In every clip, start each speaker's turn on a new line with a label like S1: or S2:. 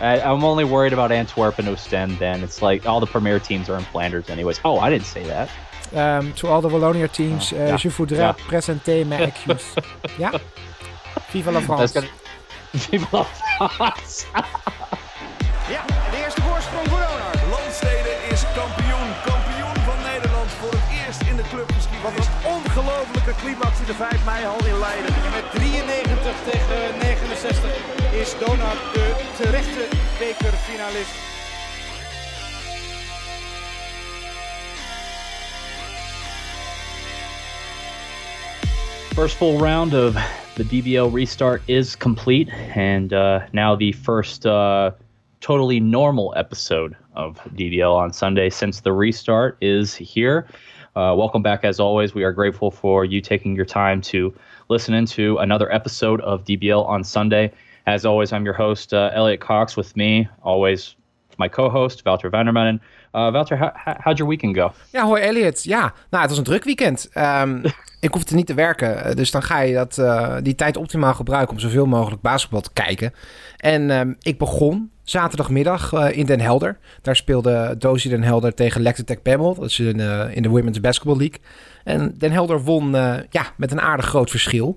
S1: I, I'm only worried about Antwerp and Ostend. Then it's like all the premier teams are in Flanders, anyways. Oh, I didn't say that.
S2: Um, to all the Wallonia teams, uh,
S1: Ja.
S2: je voudrais
S1: Ja.
S2: présenter mes excuses. ja? Viva la France.
S1: gonna. People are-
S3: Ja, de eerste voorsprong voor Donar.
S4: Landstede is kampioen. Kampioen van Nederland voor het eerst in de
S3: Wat
S4: clubgeschiedenis.
S3: Een ongelofelijke climax in de 5 mei al in Leiden.
S5: En met 93 tegen 69 is Donar de terechte bekerfinalist.
S1: First full round of the DBL restart is complete, and uh, now the first uh, totally normal episode of DBL on Sunday since the restart is here. Uh, welcome back, as always. We are grateful for you taking your time to listen into another episode of DBL on Sunday. As always, I'm your host, uh, Elliot Cox. With me, always, my co-host, Wouter Vandermannen. Uh, Wouter, how, how, how'd your weekend go?
S2: Ja, hoi Elliot. Ja, nou, het was een druk weekend. Ehm, ik hoefde niet te werken, eh, dus dan ga je dat, eh, die tijd optimaal gebruiken om zoveel mogelijk basketbal te kijken. En ehm, ik begon zaterdagmiddag eh, in Den Helder. Daar speelde Dozy Den Helder tegen Lectotech Bemmel. Dat is in, eh, in de Women's Basketball League. En Den Helder won eh, ja, met een aardig groot verschil.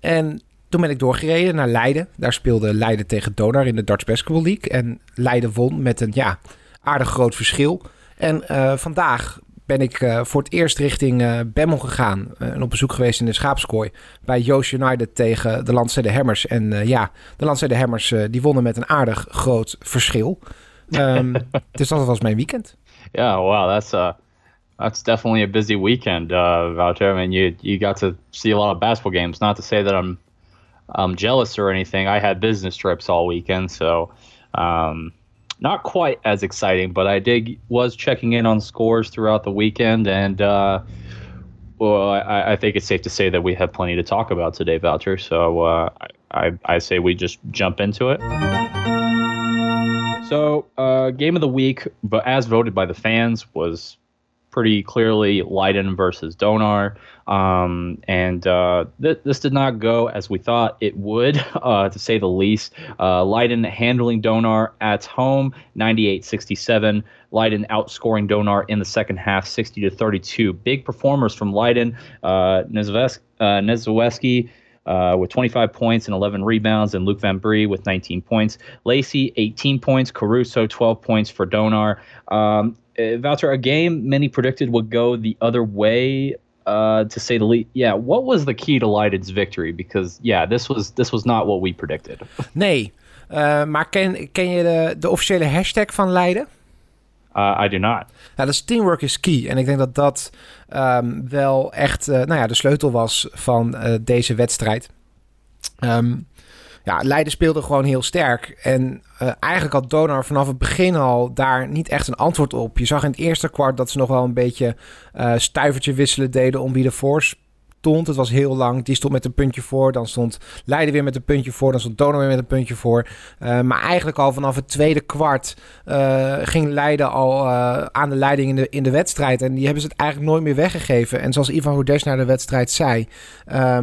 S2: En toen ben ik doorgereden naar Leiden. Daar speelde Leiden tegen Donar in de Darts Basketball League. En Leiden won met een ja, aardig groot verschil. En vandaag ben ik eh, voor het eerst richting eh Bemmel gegaan. eh, en op bezoek geweest in de Schaapskooi. Bij Joost United tegen de Landstede Hammers. En ja, de Landstede Hammers die wonnen met een aardig groot verschil. Ehm, dus dat was mijn weekend.
S1: Yeah, wow, that's uh that's definitely a busy weekend, uh, Wouter. I mean, you you got to see a lot of basketball games. Not to say that I'm I'm jealous or anything. I had business trips all weekend, so um, not quite as exciting. But I did was checking in on scores throughout the weekend, and uh, well, I, I think it's safe to say that we have plenty to talk about today, Voucher. So uh, I, I say we just jump into it. So, uh, game of the week, but as voted by the fans, was pretty clearly Leiden versus Donar. Um, and uh, th- this did not go as we thought it would, uh, to say the least. Uh, Leiden handling Donar at home, 98 67. Leiden outscoring Donar in the second half, 60 to 32. Big performers from Leiden. Uh, Nezvesk- uh, Nezweski uh, with 25 points and 11 rebounds, and Luke Van Brie with 19 points. Lacey, 18 points. Caruso, 12 points for Donar. Um, uh, Wouter, a game many predicted would go the other way, uh, to say the least. Yeah, what was the key to Leiden's victory? Because yeah, this was this was not what we predicted.
S2: Nee, eh, maar ken, ken je de, de officiële hashtag van Leiden?
S1: Uh, I do not.
S2: Nou, dat is teamwork is key. En ik denk dat dat ehm, wel echt eh, nou ja, de sleutel was van eh, deze wedstrijd. Ehm, ja, Leiden speelde gewoon heel sterk. En eh, eigenlijk had Donar vanaf het begin al daar niet echt een antwoord op. Je zag in het eerste kwart dat ze nog wel een beetje eh stuivertje wisselen deden om wie ervoor stond. Het was heel lang. Die stond met een puntje voor. Dan stond Leiden weer met een puntje voor. Dan stond Donar weer met een puntje voor. Eh, maar eigenlijk al vanaf het tweede kwart ging Leiden al aan de leiding in de, in de wedstrijd. En die hebben ze het eigenlijk nooit meer weggegeven. En zoals Ivan Hodes naar de wedstrijd zei, eh,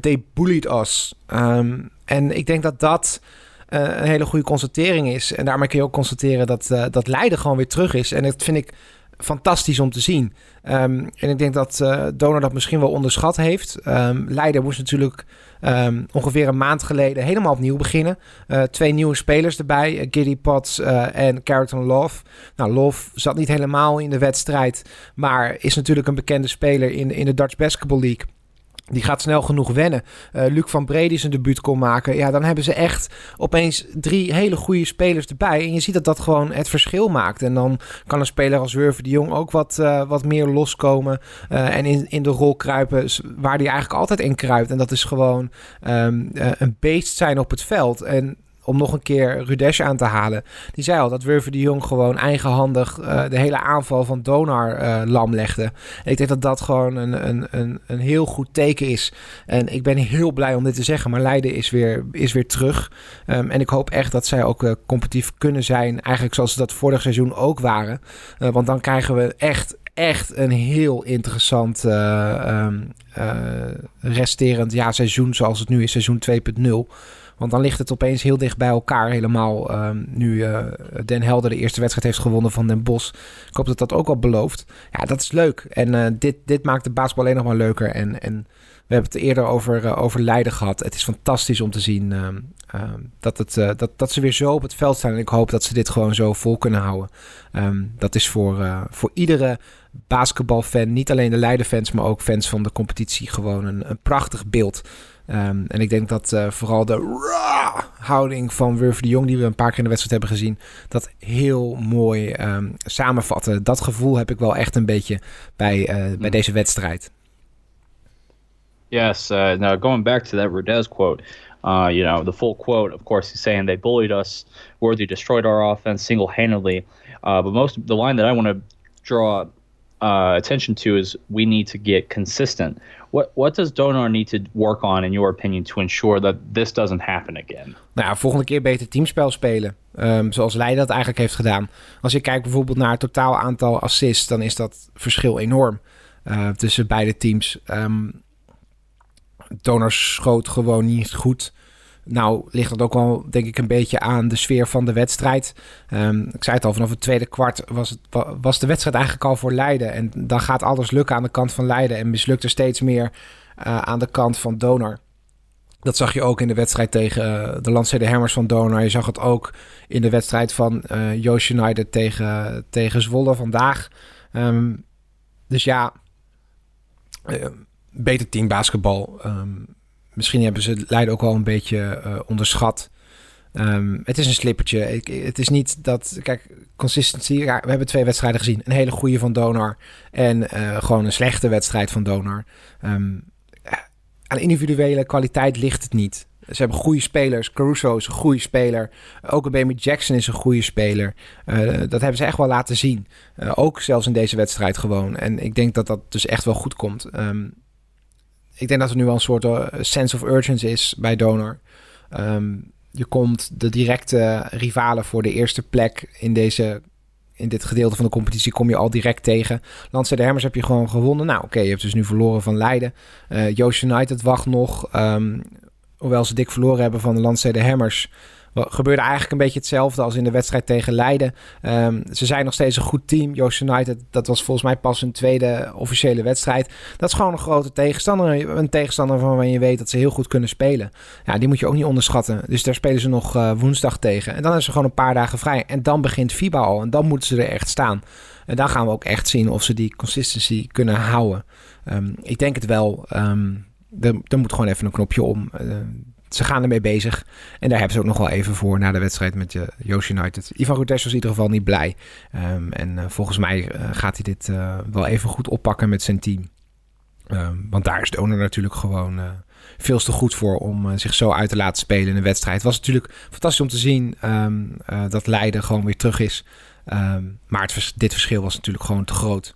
S2: they bullied us. Ehm, en ik denk dat dat eh, een hele goede constatering is. En daarmee kun je ook constateren dat, eh, dat Leiden gewoon weer terug is. En dat vind ik fantastisch om te zien. Ehm, en ik denk dat eh Donor dat misschien wel onderschat heeft. Ehm Leiden moest natuurlijk ehm, ongeveer een maand geleden helemaal opnieuw beginnen. Twee nieuwe spelers erbij, Giddy Potts en Carrington Love. Nou, Love zat niet helemaal in de wedstrijd, maar is natuurlijk een bekende speler in, in de Dutch Basketball League. Die gaat snel genoeg wennen. Eh, Luc van Bredy zijn debuut kon maken. Ja, dan hebben ze echt opeens drie hele goede spelers erbij. En je ziet dat dat gewoon het verschil maakt. En dan kan een speler als Wurven de Jong ook wat, eh, wat meer loskomen. eh, en in, in de rol kruipen waar hij eigenlijk altijd in kruipt. En dat is gewoon ehm, eh, een beest zijn op het veld. En om nog een keer Rudesh aan te halen. Die zei al dat Wurven de Jong gewoon eigenhandig eh, de hele aanval van Donar eh, lam legde. Ik denk dat dat gewoon een, een, een, een heel goed teken is. En ik ben heel blij om dit te zeggen. Maar Leiden is weer, is weer terug. Ehm, en ik hoop echt dat zij ook eh, competitief kunnen zijn. Eigenlijk zoals ze dat vorig seizoen ook waren. Want dan krijgen we echt, echt een heel interessant eh, ehm, eh, resterend ja, seizoen zoals het nu is. Seizoen 2.0. Want dan ligt het opeens heel dicht bij elkaar. Helemaal ehm, nu uh, Den Helder de eerste wedstrijd heeft gewonnen van Den Bos. Ik hoop dat dat ook al belooft. Ja, dat is leuk. En dit, dit maakt de basketbal alleen nog maar leuker. En, en we hebben het eerder over, over Leiden gehad. Het is fantastisch om te zien ehm, ehm, dat, het, dat, dat ze weer zo op het veld staan. En ik hoop dat ze dit gewoon zo vol kunnen houden. dat is voor, voor iedere basketbalfan, niet alleen de Leiden-fans, maar ook fans van de competitie, gewoon een prachtig beeld. Um, en ik denk dat uh, vooral de houding van Wurf de Jong, die we een paar keer in de wedstrijd hebben gezien, dat heel mooi um, samenvatten. Dat gevoel heb ik wel echt een beetje bij, uh, bij mm. deze wedstrijd.
S1: Yes, uh, now going back to that Rudez quote, uh, you know, the full quote, of course, he's saying they bullied us, Worthy destroyed our offense single-handedly. Uh, but most the line that I want to draw uh, attention to is we need to get consistent. What what does Donar need to work on, in your opinion, to ensure that this doesn't happen again?
S2: Nou, volgende keer beter teamspel spelen. Um, zoals Leiden dat eigenlijk heeft gedaan. Als je kijkt bijvoorbeeld naar het totaal aantal assists, dan is dat verschil enorm uh, tussen beide teams. Um, Donar schoot gewoon niet goed. Nou, ligt dat ook wel, denk ik, een beetje aan de sfeer van de wedstrijd. Um, ik zei het al, vanaf het tweede kwart was, het, was de wedstrijd eigenlijk al voor Leiden. En dan gaat alles lukken aan de kant van Leiden. En mislukt er steeds meer uh, aan de kant van Donor. Dat zag je ook in de wedstrijd tegen uh, de Landstede Hammers van Donor. Je zag het ook in de wedstrijd van uh, Joost United tegen, tegen Zwolle vandaag. Um, dus ja, beter team basketbal. Um, misschien hebben ze Leiden ook wel een beetje uh, onderschat. Um, het is een slippertje. Het is niet dat. Kijk, consistency. We hebben twee wedstrijden gezien. Een hele goede van Donar. En uh, gewoon een slechte wedstrijd van Donar. Um, aan individuele kwaliteit ligt het niet. Ze hebben goede spelers. Caruso is een goede speler. Ook Baby Jackson is een goede speler. Uh, dat hebben ze echt wel laten zien. Ook zelfs in deze wedstrijd gewoon. En ik denk dat dat dus echt wel goed komt. Um, ik denk dat er nu wel een soort uh, sense of urgency is bij Donor. Um, je komt de directe rivalen voor de eerste plek in deze in dit gedeelte van de competitie kom je al direct tegen. Landse de heb je gewoon gewonnen. Nou, oké, je hebt dus nu verloren van Leiden. Uh, Joost United wacht nog. Um, hoewel ze dik verloren hebben van de Landse de gebeurde eigenlijk een beetje hetzelfde als in de wedstrijd tegen Leiden. Um, ze zijn nog steeds een goed team. Joost United, dat was volgens mij pas een tweede officiële wedstrijd. Dat is gewoon een grote tegenstander. Een tegenstander waarvan je weet dat ze heel goed kunnen spelen. Ja, die moet je ook niet onderschatten. Dus daar spelen ze nog uh, woensdag tegen. En dan is ze gewoon een paar dagen vrij. En dan begint FIBA al. En dan moeten ze er echt staan. En dan gaan we ook echt zien of ze die consistency kunnen houden. Um, ik denk het wel. Um, er, moet gewoon even een knopje om. Uh, ze gaan ermee bezig. En daar hebben ze ook nog wel even voor na de wedstrijd met Joost United. Ivan Ruttes was in ieder geval niet blij. Um, en uh, volgens mij uh, gaat hij dit wel even goed oppakken met zijn team. Um, want daar is de owner natuurlijk gewoon veel te goed voor om zich zo uit te laten spelen in een wedstrijd. Het was natuurlijk fantastisch om te zien um, dat Leiden gewoon weer terug is. maar dit verschil was natuurlijk gewoon te groot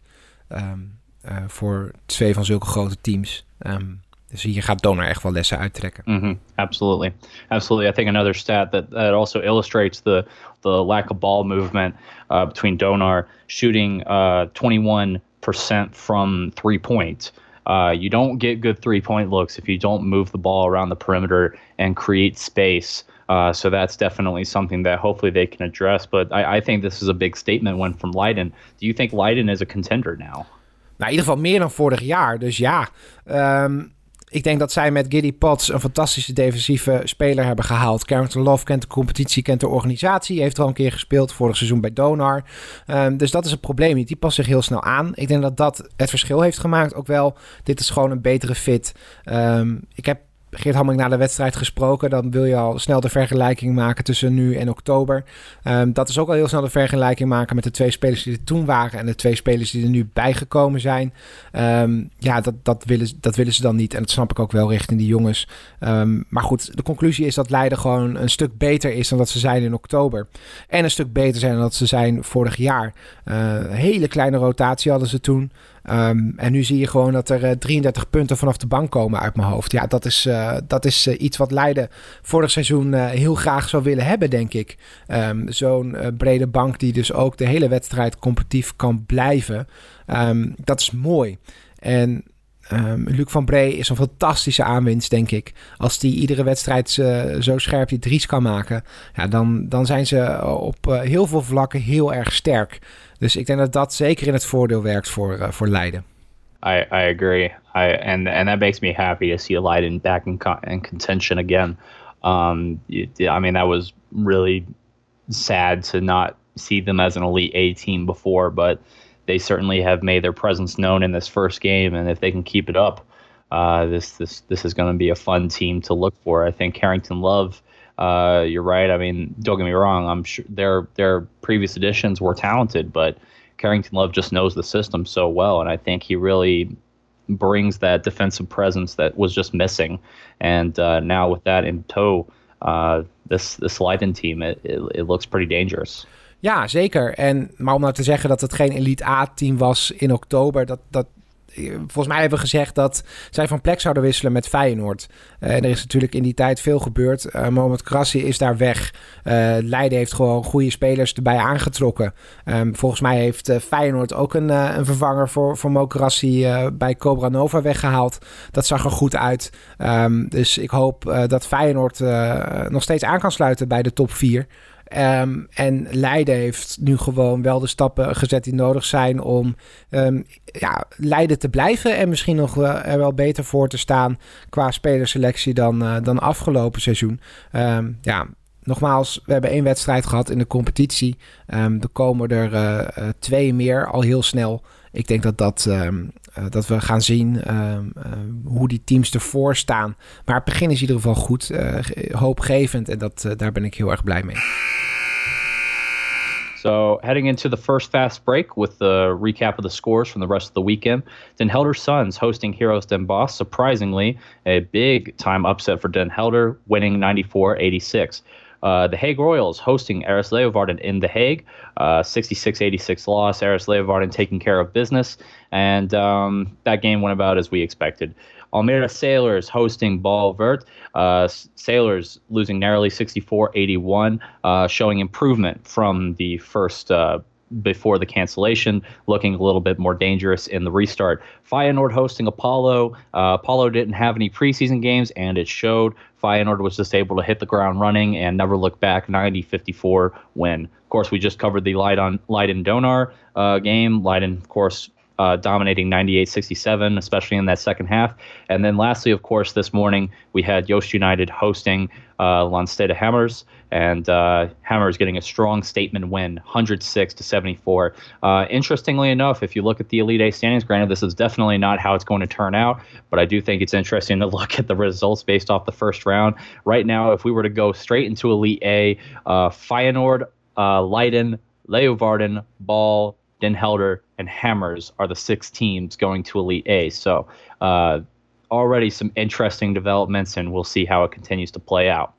S2: voor twee van zulke grote teams. Um, Dus hier gaat Donar echt wel lessen uittrekken.
S1: Mm -hmm. Absolutely, absolutely. I think another stat that, that also illustrates the the lack of ball movement uh, between Donar shooting uh, 21% from three point. Uh, you don't get good three point looks if you don't move the ball around the perimeter and create space. Uh, so that's definitely something that hopefully they can address. But I, I, think this is a big statement one from Leiden. Do you think Leiden is a contender now?
S2: Nou, in ieder geval meer dan vorig jaar. Dus ja, um, ik denk dat zij met Giddy Potts een fantastische defensieve speler hebben gehaald. Carrington Love kent de competitie, kent de organisatie. Heeft er al een keer gespeeld vorig seizoen bij Donar. Um, dus dat is een probleem niet. Die past zich heel snel aan. Ik denk dat dat het verschil heeft gemaakt. Ook wel, dit is gewoon een betere fit. Um, ik heb Geert Hamming na de wedstrijd gesproken. Dan wil je al snel de vergelijking maken tussen nu en oktober. Um, dat is ook al heel snel de vergelijking maken met de twee spelers die er toen waren. En de twee spelers die er nu bijgekomen zijn. Um, ja, dat, dat, willen, dat willen ze dan niet. En dat snap ik ook wel richting die jongens. Um, maar goed, de conclusie is dat Leiden gewoon een stuk beter is dan dat ze zijn in oktober. En een stuk beter zijn dan dat ze zijn vorig jaar. Uh, hele kleine rotatie hadden ze toen. Um, en nu zie je gewoon dat er uh, eh, 33 punten vanaf de bank komen uit mijn hoofd. Ja, dat is, uh, dat is uh, iets wat Leiden vorig seizoen heel graag zou willen hebben, denk ik. Um, Zo'n brede bank die dus ook de hele wedstrijd competitief kan blijven. Um, dat is mooi. En um, Luc van Bree is een fantastische aanwinst, denk ik. Als die iedere wedstrijd zo scherp die dries kan maken, ja, dan, dan zijn ze op heel veel vlakken heel erg sterk. Dus ik denk dat dat zeker in het voordeel werkt voor, voor Leiden.
S1: I, I agree. I and and that makes me happy to see Leiden back in, in contention again. Um, I mean, that was really sad to not see them as an elite A team before, but they certainly have made their presence known in this first game, and if they can keep it up, uh, this this this is going to be a fun team to look for. I think Carrington Love. Uh, you're right. I mean, don't get me wrong. I'm sure their their previous editions were talented, but Carrington Love just knows the system so well, and I think he really brings that defensive presence that was just missing. And uh, now with that in tow, uh, this this Leiden team it, it, it looks pretty dangerous.
S2: Ja, zeker. En, maar om nou te zeggen dat het geen Elite A-team was in oktober, dat, dat, volgens mij hebben we gezegd dat zij van plek zouden wisselen met Feyenoord. Uh, er is natuurlijk in die tijd veel gebeurd. Uh, Mohamed Krassi is daar weg. Leiden heeft gewoon goede spelers erbij aangetrokken. Um, volgens mij heeft Feyenoord ook een, een vervanger voor, voor Mo Krassi bij Cobra Nova weggehaald. Dat zag er goed uit. Um, dus ik hoop dat Feyenoord nog steeds aan kan sluiten bij de top 4. Ehm, en Leiden heeft nu gewoon wel de stappen gezet die nodig zijn om um, ja, Leiden te blijven. En misschien nog er wel beter voor te staan qua spelerselectie dan, uh, dan afgelopen seizoen. Um, ja, nogmaals, we hebben één wedstrijd gehad in de competitie. er komen er uh, twee meer al heel snel. Ik denk dat, dat, dat we gaan zien hoe die teams ervoor staan. Maar het begin is in ieder geval goed, hoopgevend. En dat, daar ben ik heel erg blij mee.
S1: So heading into the first fast break with the recap of the scores from the rest of the weekend. Den Helder Suns hosting Heroes Den Boss. Surprisingly, a big time upset for Den Helder, winning 94-86. Uh, the Hague Royals hosting Aris Leeuwarden in The Hague. 66 uh, 86 loss. Aris Leeuwarden taking care of business. And um, that game went about as we expected. Almere Sailors hosting Ball Vert. Uh, Sailors losing narrowly 64 81, uh, showing improvement from the first. Before the cancellation, looking a little bit more dangerous in the restart. Feyenoord hosting Apollo. Uh, Apollo didn't have any preseason games, and it showed. Feyenoord was just able to hit the ground running and never look back. 90-54 win. Of course, we just covered the Leiden, Leiden Donar uh, game. Leiden, of course, uh, dominating 98 67, especially in that second half. And then lastly, of course, this morning we had Yost United hosting uh, Landstede Hammers, and uh, Hammers getting a strong statement win, 106 to 74. Uh, interestingly enough, if you look at the Elite Eight standings, granted, this is definitely not how it's going to turn out, but I do think it's interesting to look at the results based off the first round. Right now, if we were to go straight into Elite A, uh, Feyenoord, uh, Leiden, Leeuwarden, Ball, Den Helder, and Hammers are the six teams going to Elite A. So uh, already some interesting developments, and we'll see how it continues to play out.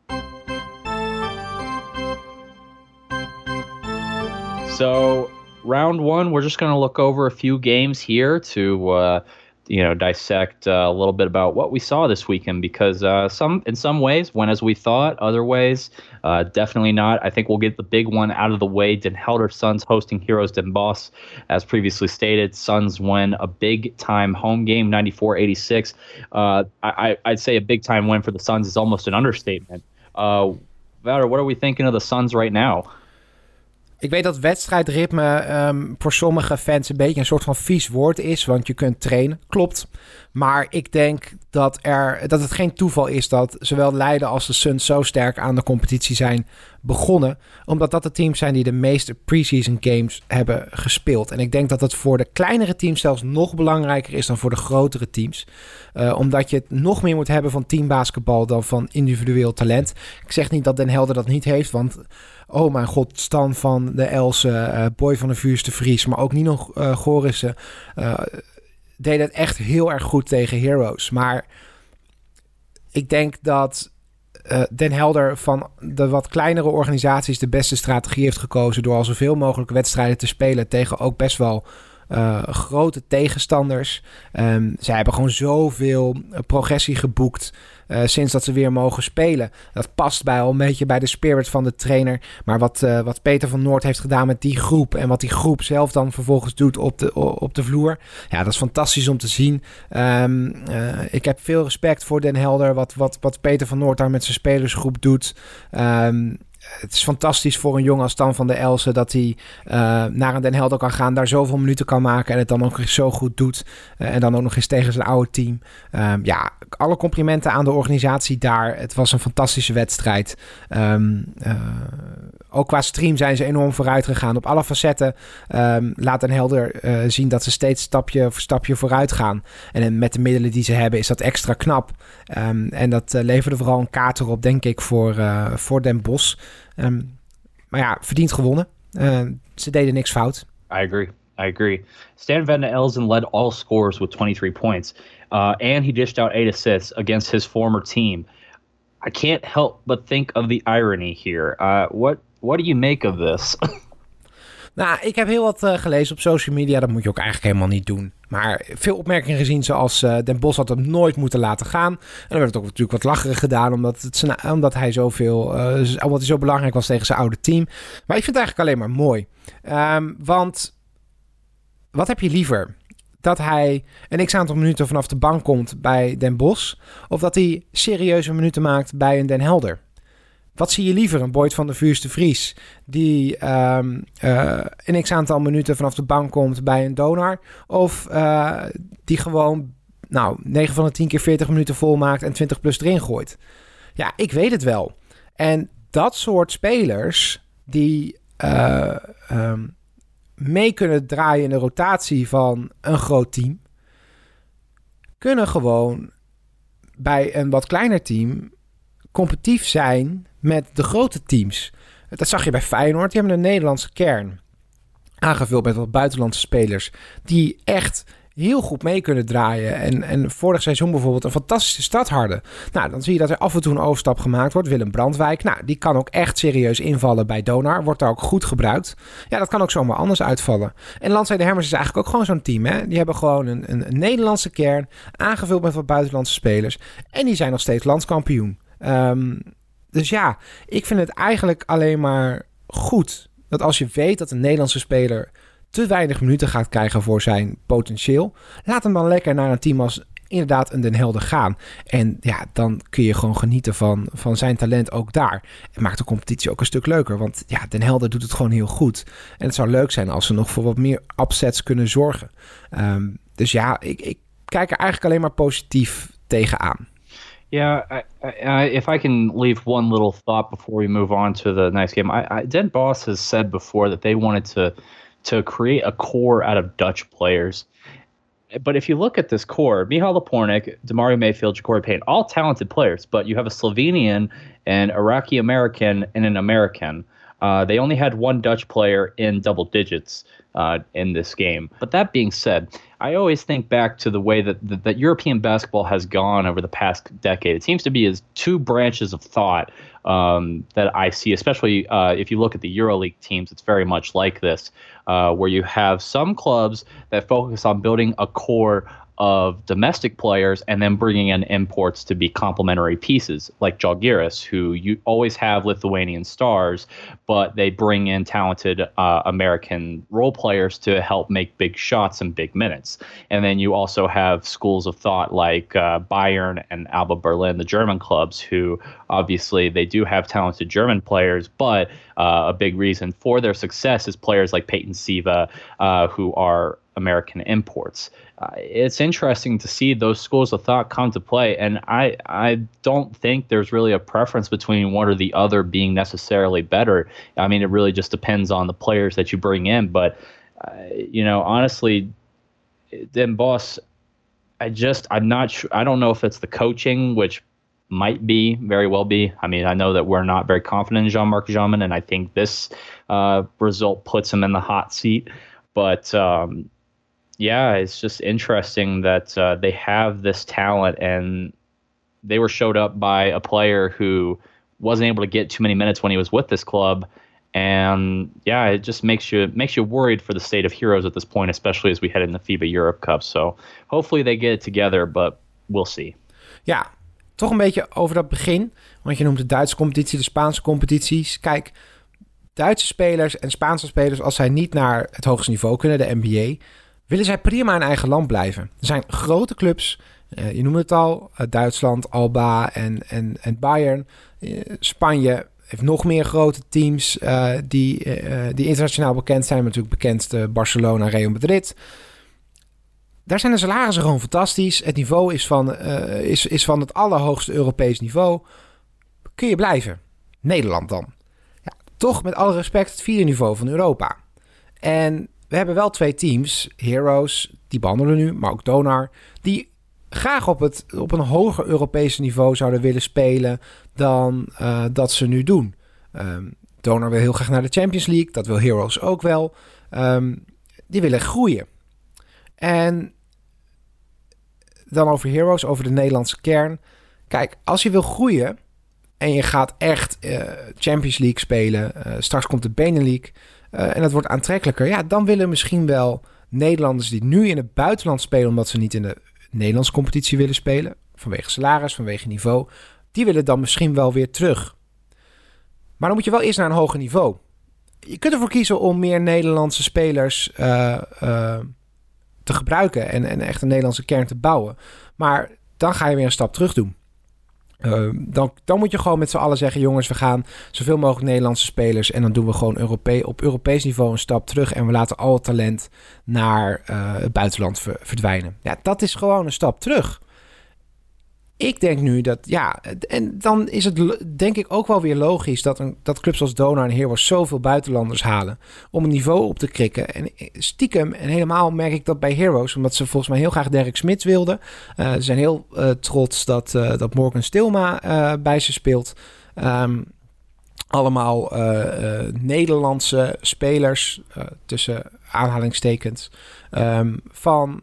S1: So round one, we're just going to look over a few games here to uh, you know dissect uh, a little bit about what we saw this weekend because uh, some in some ways went as we thought other ways uh, definitely not. I think we'll get the big one out of the way. Den helder suns hosting heroes den boss as previously stated suns win a big time home game 94-86 uh, I, i'd say a big time win for the suns is almost an understatement. Uh, what are we thinking of the suns right now
S2: Ik weet dat wedstrijdritme um, voor sommige fans een beetje een soort van vies woord is, want je kunt trainen. Klopt. Maar ik denk dat, er, dat het geen toeval is dat zowel Leiden als de Suns zo sterk aan de competitie zijn begonnen. Omdat dat de teams zijn die de meeste preseason games hebben gespeeld. En ik denk dat het voor de kleinere teams zelfs nog belangrijker is dan voor de grotere teams. Uh, omdat je het nog meer moet hebben van teambasketbal dan van individueel talent. Ik zeg niet dat Den Helder dat niet heeft, want oh mijn god, Stan van de Else, uh, Boy van de Vuurste Vries, maar ook Nino uh, Gorissen uh, deed het echt heel erg goed tegen Heroes. Maar ik denk dat Den Helder van de wat kleinere organisaties de beste strategie heeft gekozen door al zoveel mogelijk wedstrijden te spelen tegen ook best wel grote tegenstanders. Um, zij hebben gewoon zoveel progressie geboekt. Uh, sinds dat ze weer mogen spelen. Dat past bij al een beetje bij de spirit van de trainer. Maar wat, uh, wat Peter van Noord heeft gedaan met die groep. En wat die groep zelf dan vervolgens doet op de, op de vloer. Ja, dat is fantastisch om te zien. Um, uh, ik heb veel respect voor Den Helder. Wat, wat, wat Peter van Noord daar met zijn spelersgroep doet. Um, het is fantastisch voor een jongen als Stan van der Elsen dat hij uh, naar een Den Helder kan gaan, daar zoveel minuten kan maken en het dan ook zo goed doet. Uh, en dan ook nog eens tegen zijn oude team. Um, ja, alle complimenten aan de organisatie daar. Het was een fantastische wedstrijd. Um, ook qua stream zijn ze enorm vooruit gegaan. Op alle facetten um, laat Den Helder zien dat ze steeds stapje voor stapje vooruit gaan. En met de middelen die ze hebben is dat extra knap. en dat leverde vooral een kaart erop, denk ik, voor, voor Den Bos. Um, maar ja, verdiend gewonnen. Uh, ze deden niks fout.
S1: I agree. I agree. Stan Van Elzen led all scores with 23 points, uh, and he dished out eight assists against his former team. I can't help but think of the irony here. Uh, what what do you make of this?
S2: Nou, ik heb heel wat uh, gelezen op social media. Dat moet je ook eigenlijk helemaal niet doen. Maar veel opmerkingen gezien zoals uh, Den Bos had hem nooit moeten laten gaan. En dan werd het ook natuurlijk wat lacherig gedaan. Omdat, het, omdat hij zoveel, uh, omdat hij zo belangrijk was tegen zijn oude team. Maar ik vind het eigenlijk alleen maar mooi. Um, want wat heb je liever? Dat hij een x-aantal minuten vanaf de bank komt bij Den Bos. Of dat hij serieuze minuten maakt bij een Den Helder. Wat zie je liever? Een Boyd van der Vuurste Vries die um, uh, een x-aantal minuten vanaf de bank komt bij een donar. Of uh, die gewoon nou, 9 van de 10 keer 40 minuten volmaakt en 20 plus erin gooit. Ja, ik weet het wel. En dat soort spelers die uh, um, mee kunnen draaien in de rotatie van een groot team, kunnen gewoon bij een wat kleiner team competitief zijn met de grote teams. Dat zag je bij Feyenoord. Die hebben een Nederlandse kern. Aangevuld met wat buitenlandse spelers. Die echt heel goed mee kunnen draaien. En, en vorig seizoen bijvoorbeeld een fantastische start hadden. Nou, dan zie je dat er af en toe een overstap gemaakt wordt. Willem Brandwijk, nou, die kan ook echt serieus invallen bij Donar. Wordt daar ook goed gebruikt. Ja, dat kan ook zomaar anders uitvallen. En Landzijde Hermers is eigenlijk ook gewoon zo'n team. Hè? Die hebben gewoon een, een, een, Nederlandse kern. Aangevuld met wat buitenlandse spelers. En die zijn nog steeds landskampioen. Um, dus ja, ik vind het eigenlijk alleen maar goed dat als je weet dat een Nederlandse speler te weinig minuten gaat krijgen voor zijn potentieel, laat hem dan lekker naar een team als inderdaad een Den Helder gaan. En ja, dan kun je gewoon genieten van, van zijn talent ook daar. En maakt de competitie ook een stuk leuker. Want ja, Den Helder doet het gewoon heel goed. En het zou leuk zijn als ze nog voor wat meer upsets kunnen zorgen. Um, dus ja, ik, ik kijk er eigenlijk alleen maar positief tegenaan.
S1: Yeah, I, I, if I can leave one little thought before we move on to the next game, I, I, Den Boss has said before that they wanted to to create a core out of Dutch players. But if you look at this core, Michal Lapornik, Demario Mayfield, Ja'Cory Payne, all talented players, but you have a Slovenian, an Iraqi American, and an American. Uh, they only had one Dutch player in double digits uh, in this game. But that being said, I always think back to the way that, that, that European basketball has gone over the past decade. It seems to be as two branches of thought um, that I see, especially uh, if you look at the EuroLeague teams. It's very much like this, uh, where you have some clubs that focus on building a core of domestic players and then bringing in imports to be complementary pieces, like Jalgiris, who you always have Lithuanian stars, but they bring in talented uh, American role players to help make big shots and big minutes. And then you also have schools of thought like uh, Bayern and Alba Berlin, the German clubs, who obviously they do have talented German players, but uh, a big reason for their success is players like Peyton Siva, uh, who are American imports. It's interesting to see those schools of thought come to play, and I I don't think there's really a preference between one or the other being necessarily better. I mean, it really just depends on the players that you bring in. But uh, you know, honestly, then boss, I just I'm not sure. I don't know if it's the coaching, which might be very well be. I mean, I know that we're not very confident in Jean-Marc Jamin, and I think this uh, result puts him in the hot seat. But um, yeah, it's just interesting that uh, they have this talent and they were showed up by a player who wasn't able to get too many minutes when he was with this club And yeah, it just makes you makes you worried for the state of heroes at this point, especially as we head in the FIBA Europe Cup. So hopefully they get it together, but we'll see.
S2: Ja, toch een beetje over dat begin. Want je noemt de Duitse competitie, de Spaanse competities. Kijk, Duitse spelers en Spaanse spelers, als zij niet naar het hoogste niveau kunnen, de NBA, willen zij prima in eigen land blijven. Er zijn grote clubs, uh, je noemde het al, uh, Duitsland, Alba en, en, en Bayern. Uh, Spanje heeft nog meer grote teams die, die internationaal bekend zijn. Natuurlijk bekend Barcelona, Real Madrid. Daar zijn de salarissen gewoon fantastisch. Het niveau is van, is, is van het allerhoogste Europees niveau. Kun je blijven? Nederland dan. Ja, toch met alle respect het vierde niveau van Europa. En we hebben wel twee teams, Heroes, die behandelen nu, maar ook Donar, die graag op, het, op een hoger Europese niveau zouden willen spelen dan uh, dat ze nu doen. Um, Donar wil heel graag naar de Champions League, dat wil Heroes ook wel. Um, die willen groeien. En dan over Heroes, over de Nederlandse kern. Kijk, als je wil groeien en je gaat echt uh, Champions League spelen, uh, straks komt de Benelux uh, en dat wordt aantrekkelijker, ja, dan willen misschien wel Nederlanders die nu in het buitenland spelen, omdat ze niet in de Nederlandse competitie willen spelen, vanwege salaris, vanwege niveau, die willen dan misschien wel weer terug. Maar dan moet je wel eerst naar een hoger niveau. Je kunt ervoor kiezen om meer Nederlandse spelers uh, uh, te gebruiken en, en echt een Nederlandse kern te bouwen. Maar dan ga je weer een stap terug doen. Uh, dan, dan moet je gewoon met z'n allen zeggen: jongens, we gaan zoveel mogelijk Nederlandse spelers. En dan doen we gewoon Europe op Europees niveau een stap terug. En we laten al het talent naar uh, het buitenland ver, verdwijnen. Ja, dat is gewoon een stap terug. Ik denk nu dat, ja, en dan is het denk ik ook wel weer logisch dat, een, dat clubs als Donar en Heroes zoveel buitenlanders halen om een niveau op te krikken. En stiekem, en helemaal merk ik dat bij Heroes, omdat ze volgens mij heel graag Derek Smits wilden. Uh, ze zijn heel uh, trots dat, uh, dat Morgan Stilma bij ze speelt. Um, allemaal Nederlandse spelers, tussen aanhalingstekens, um, van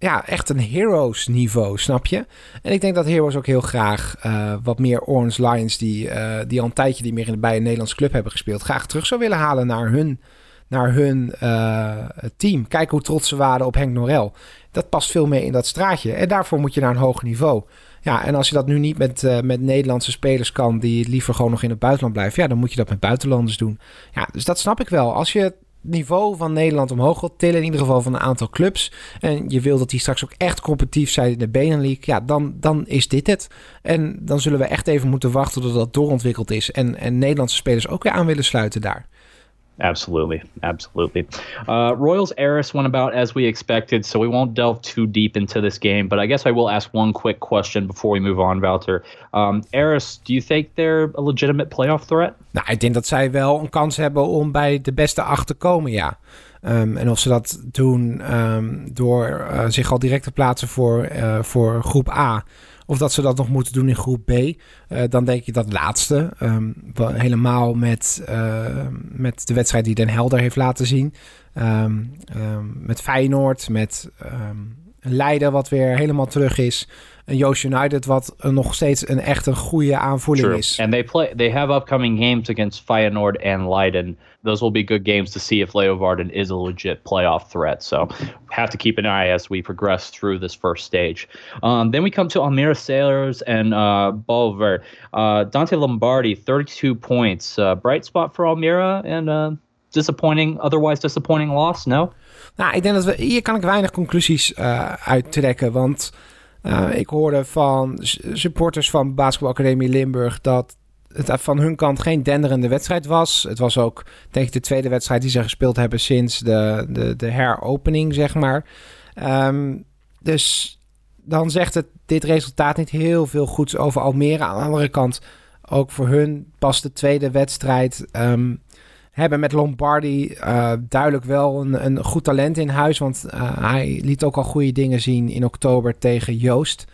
S2: ja, echt een Heroes niveau, snap je? En ik denk dat Heroes ook heel graag uh, wat meer Orange Lions... Die, uh, die al een tijdje niet meer in, bij een Nederlands club hebben gespeeld... graag terug zou willen halen naar hun, naar hun uh, team. Kijk hoe trots ze waren op Henk Norel. Dat past veel meer in dat straatje. En daarvoor moet je naar een hoger niveau. Ja, en als je dat nu niet met, met Nederlandse spelers kan... die liever gewoon nog in het buitenland blijven... ja, dan moet je dat met buitenlanders doen. Ja, dus dat snap ik wel. Als je niveau van Nederland omhoog wilt tillen. In ieder geval van een aantal clubs. En je wil dat die straks ook echt competitief zijn in de Benelink. Ja, dan, dan is dit het. En dan zullen we echt even moeten wachten tot dat doorontwikkeld is. En, en Nederlandse spelers ook weer aan willen sluiten daar.
S1: Absolutely, absolutely. Uh, Royals Eris went about as we expected, so we won't delve too deep into this game. But I guess I will ask one quick question before we move on, Wouter. Um, Eris, do you think they're a legitimate playoff threat?
S2: Nou, ik denk dat zij wel een kans hebben om bij de beste acht te komen, ja. Um, en of ze dat doen um, door uh, zich al direct te plaatsen voor, uh, voor groep A of dat ze dat nog moeten doen in groep B. Uh, dan denk ik dat laatste. Um, helemaal met, uh, met de wedstrijd die Den Helder heeft laten zien. Um, met Feyenoord, met Leiden wat weer helemaal terug is. En Joost United wat nog steeds een echt een goede aanvoeling
S1: True.
S2: is.
S1: And they play they have upcoming games against Feyenoord and Leiden. Those will be good games to see if Leeuwarden is a legit playoff threat. So have to keep an eye as we progress through this first stage. Um, then we come to Almira Sailors and uh, Bolver. Uh, Dante Lombardi, 32 points. Uh, bright spot for Almira and uh, disappointing, otherwise disappointing loss, no?
S2: Nou, ik denk dat we hier kan ik weinig conclusies uh, uittrekken, want uh, ik hoorde van supporters van Basketbalacademie Limburg dat het van hun kant geen denderende wedstrijd was. Het was ook, denk ik, de tweede wedstrijd die ze gespeeld hebben sinds de, de, de heropening, zeg maar. Um, dus dan zegt het dit resultaat niet heel veel goeds over Almere. Aan de andere kant, ook voor hun pas de tweede wedstrijd. Um, hebben met Lombardi uh, duidelijk wel een, een, goed talent in huis. Want uh, hij liet ook al goede dingen zien in oktober tegen Joost.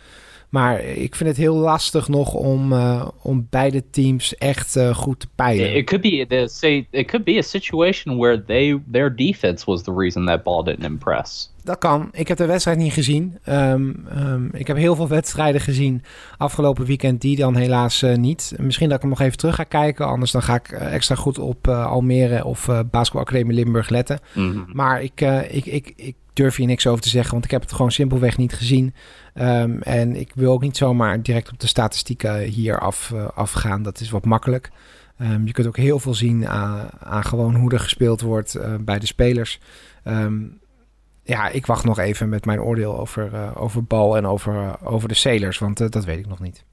S2: Maar ik vind het heel lastig nog om, uh, om beide teams echt uh, goed te peilen.
S1: It could be the say it could be a situation where they their defense was the reason that ball didn't impress.
S2: Dat kan. Ik heb de wedstrijd niet gezien. Um, um, ik heb heel veel wedstrijden gezien afgelopen weekend, die dan helaas uh, niet. Misschien dat ik hem nog even terug ga kijken. Anders dan ga ik extra goed op Almere of uh, Basketbalacademie Limburg letten.
S1: Mm -hmm.
S2: Maar ik, ik, ik, ik durf hier niks over te zeggen, want ik heb het gewoon simpelweg niet gezien. Um, en ik wil ook niet zomaar direct op de statistieken hier af, uh, afgaan. Dat is wat makkelijk. Um, je kunt ook heel veel zien aan, aan gewoon hoe er gespeeld wordt uh, bij de spelers. Um, ja, ik wacht nog even met mijn oordeel over, uh, over bal en over, over de Sailors, want dat weet ik nog niet.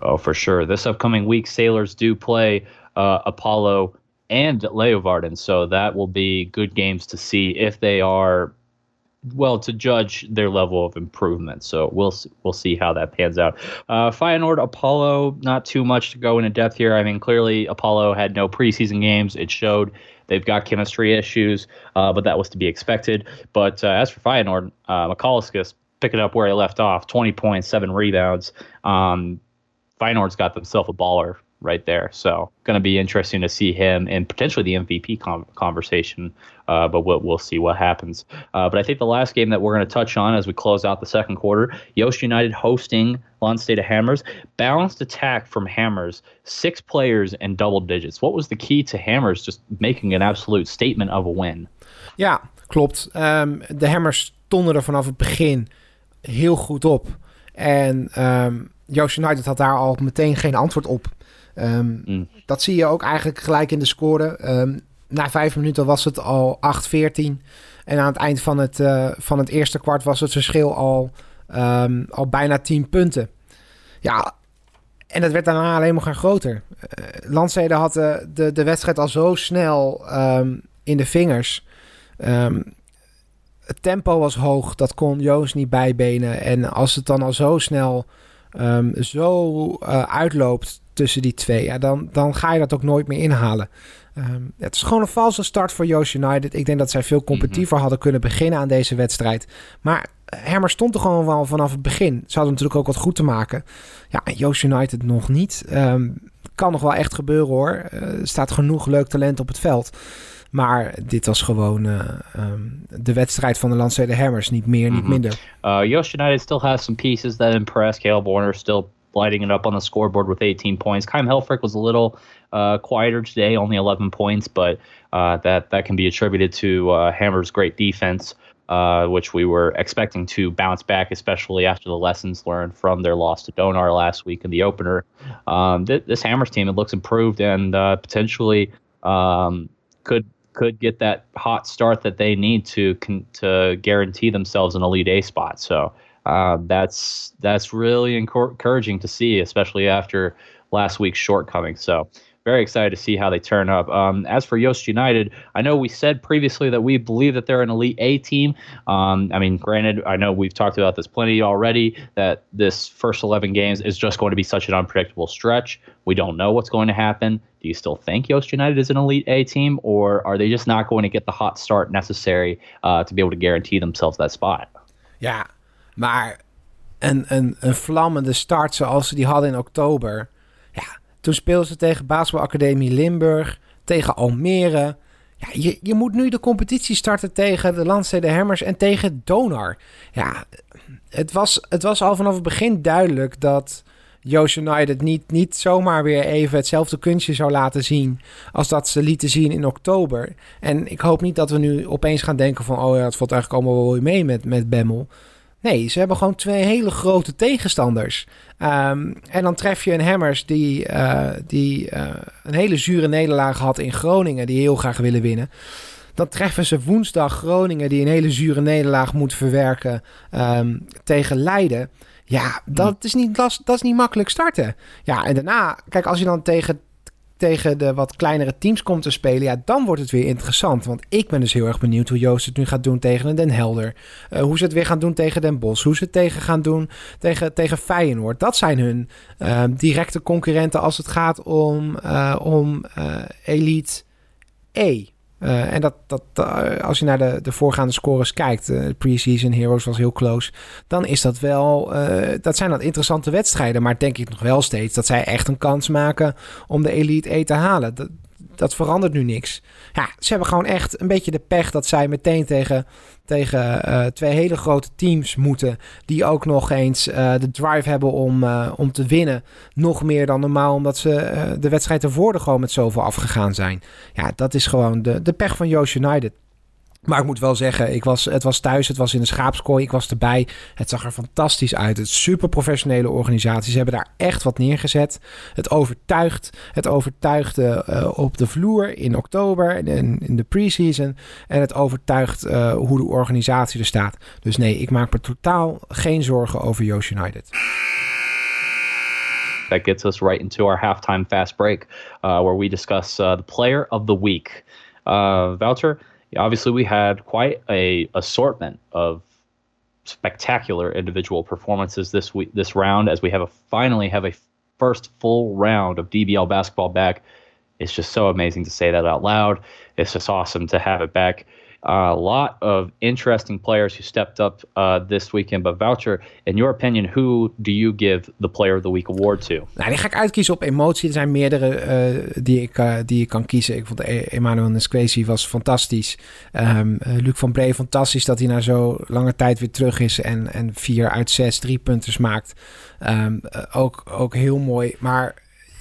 S1: Oh, for sure. This upcoming week, Sailors do play Apollo and Leeuwarden, so that will be good games to see if they are well to judge their level of improvement. So we'll we'll see how that pans out. Uh, Feyenoord Apollo, not too much to go into depth here. I mean, clearly Apollo had no preseason games. It showed they've got chemistry issues, uh, but that was to be expected. But uh, as for Feyenoord, uh, McCulliscus picking up where he left off, 20 points, seven rebounds. Um, Feyenoord's got themselves a baller right there. So going to be interesting to see him and potentially the MVP conversation. Uh, but we'll, we'll see what happens. Uh, but I think the last game that we're going to touch on as we close out the second quarter, Yost United hosting Lon State of Hammers, balanced attack from Hammers, six players and double digits. What was the key to Hammers just making an absolute statement of a win?
S2: Ja, klopt. Um, de Hammers stonden er vanaf het begin heel goed op. En um, Joost United had daar al meteen geen antwoord op. Um, mm. Dat zie je ook eigenlijk gelijk in de score. Um, na vijf minuten was het al 8-14. En aan het eind van het, uh, van het eerste kwart was het verschil al, um, al bijna 10 punten. Ja, en dat werd daarna alleen maar groter. Uh, Landstede had de, de, de, wedstrijd al zo snel in de vingers. het tempo was hoog, dat kon Joost niet bijbenen. En als het dan al zo snel zo uh, uitloopt tussen die twee, ja, dan, dan ga je dat ook nooit meer inhalen. Um, het is gewoon een valse start voor Joost United. Ik denk dat zij veel competitiever mm -hmm. hadden kunnen beginnen aan deze wedstrijd. Maar Hermer stond er gewoon wel vanaf het begin. Ze hadden natuurlijk ook wat goed te maken. Ja, Joost United nog niet. Um, kan nog wel echt gebeuren hoor. Uh, er staat genoeg leuk talent op het veld. Maar dit was gewoon uh, um, de wedstrijd van de Landstede Hammers. Niet meer, niet mm -hmm. minder.
S1: Uh, Joost United still has some pieces that impress. Caleb Warner still lighting it up on the scoreboard with 18 points. Kym Helfrich was a little uh, quieter today, only 11 points, but uh, that that can be attributed to uh, Hammer's great defense, uh, which we were expecting to bounce back, especially after the lessons learned from their loss to Donar last week in the opener. Um, th- this Hammers team it looks improved and uh, potentially um, could could get that hot start that they need to con- to guarantee themselves an elite A spot. So. Uh, that's that's really encouraging to see, especially after last week's shortcomings. So very excited to see how they turn up. Um, as for Yost United, I know we said previously that we believe that they're an elite A team. Um, I mean, granted, I know we've talked about this plenty already. That this first 11 games is just going to be such an unpredictable stretch. We don't know what's going to happen. Do you still think Yost United is an elite A team, or are they just not going to get the hot start necessary uh, to be able to guarantee themselves that spot?
S2: Yeah. Maar een, een, een vlammende start zoals ze die hadden in oktober. Ja, toen speelden ze tegen Basketbalacademie Limburg, tegen Almere. Ja, je, je moet nu de competitie starten tegen de Landstede Hammers en tegen Donar. Ja, het was, het was al vanaf het begin duidelijk dat Joost United niet, niet zomaar weer even hetzelfde kunstje zou laten zien als dat ze lieten zien in oktober. En ik hoop niet dat we nu opeens gaan denken van, oh ja, het valt eigenlijk allemaal wel mee met, met Bemmel. Nee, ze hebben gewoon twee hele grote tegenstanders. Um, en dan tref je een Hammers die, uh, die uh, een hele zure nederlaag had in Groningen, die heel graag willen winnen. Dan treffen ze woensdag Groningen, die een hele zure nederlaag moet verwerken um, tegen Leiden. Ja, dat is, niet, dat is niet makkelijk starten. Ja, en daarna, kijk, als je dan tegen tegen de wat kleinere teams komt te spelen, ja, dan wordt het weer interessant. Want ik ben dus heel erg benieuwd hoe Joost het nu gaat doen tegen Den Helder. Uh, hoe ze het weer gaan doen tegen Den Bosch. Hoe ze het tegen gaan doen tegen, tegen Feyenoord. Dat zijn hun uh, directe concurrenten als het gaat om, uh, om Elite E. en dat, dat, als je naar de, de voorgaande scores kijkt, uh, Preseason Heroes was heel close, dan is dat wel, dat zijn dat interessante wedstrijden. Maar denk ik nog wel steeds dat zij echt een kans maken om de Elite E te halen. Dat verandert nu niks. Ja, ze hebben gewoon echt een beetje de pech dat zij meteen tegen, tegen uh, twee hele grote teams moeten. Die ook nog eens uh, de drive hebben om, uh, om te winnen. Nog meer dan normaal, omdat ze de wedstrijd ervoor er gewoon met zoveel afgegaan zijn. Ja, dat is gewoon de, de pech van Joost United. Maar ik moet wel zeggen, ik was, het was thuis, het was in de schaapskooi, ik was erbij. Het zag er fantastisch uit. Het is super professionele organisatie. Ze hebben daar echt wat neergezet. Het overtuigt. Het overtuigde uh, op de vloer in oktober en in de preseason. En het overtuigt uh, hoe de organisatie er staat. Dus nee, ik maak me totaal geen zorgen over Joost United.
S1: That gets us right into our halftime fast break, uh, where we discuss uh, the player of the week. Uh, Wouter, obviously we had quite a assortment of spectacular individual performances this week this round as we have a finally have a first full round of DBL basketball back. It's just so amazing to say that out loud. It's just awesome to have it back a lot of interesting players who stepped up uh, this weekend. But Voucher, in your opinion, who do you give the Player of the Week award to?
S2: Nou, die ga ik uitkiezen op emotie. Er zijn meerdere uh, die, ik, uh, die ik kan kiezen. Ik vond e- Emmanuel Nesquezi was fantastisch. Um, Luc van Bree fantastisch dat hij na zo lange tijd weer terug is en, en vier uit zes drie punters maakt. Um, ook, ook heel mooi. Maar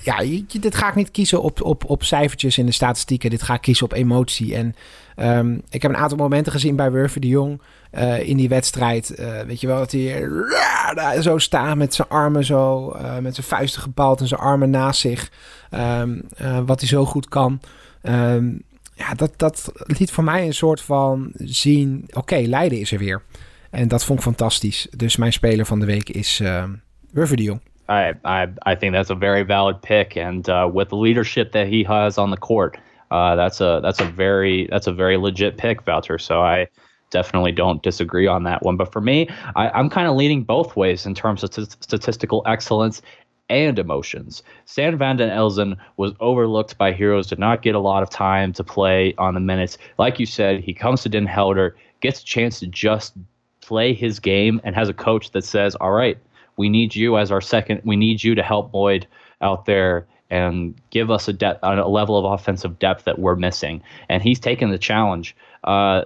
S2: ja, dit ga ik niet kiezen op, op, op cijfertjes in de statistieken. Dit ga ik kiezen op emotie. En um, ik heb een aantal momenten gezien bij Wurfer de Jong uh, in die wedstrijd. Uh, weet je wel, dat hij uh, zo staat met zijn armen zo, met zijn vuisten gebald en zijn armen naast zich. Um, wat hij zo goed kan. Um, ja, dat, dat liet voor mij een soort van zien, oké, okay, Leiden is er weer. En dat vond ik fantastisch. Dus mijn speler van de week is uh, de Jong.
S1: I, I I think that's a very valid pick, and uh, with the leadership that he has on the court, uh, that's a that's a very that's a very legit pick, Voucher. So I definitely don't disagree on that one. But for me, I, am kind of leaning both ways in terms of t- statistical excellence and emotions. Stan Van Den Elzen was overlooked by Heroes, did not get a lot of time to play on the minutes. Like you said, he comes to Den Helder, gets a chance to just play his game, and has a coach that says, "All right." We need you as our second. We need you to help Boyd out there and give us a depth, a level of offensive depth that we're missing. And he's taken the challenge, uh,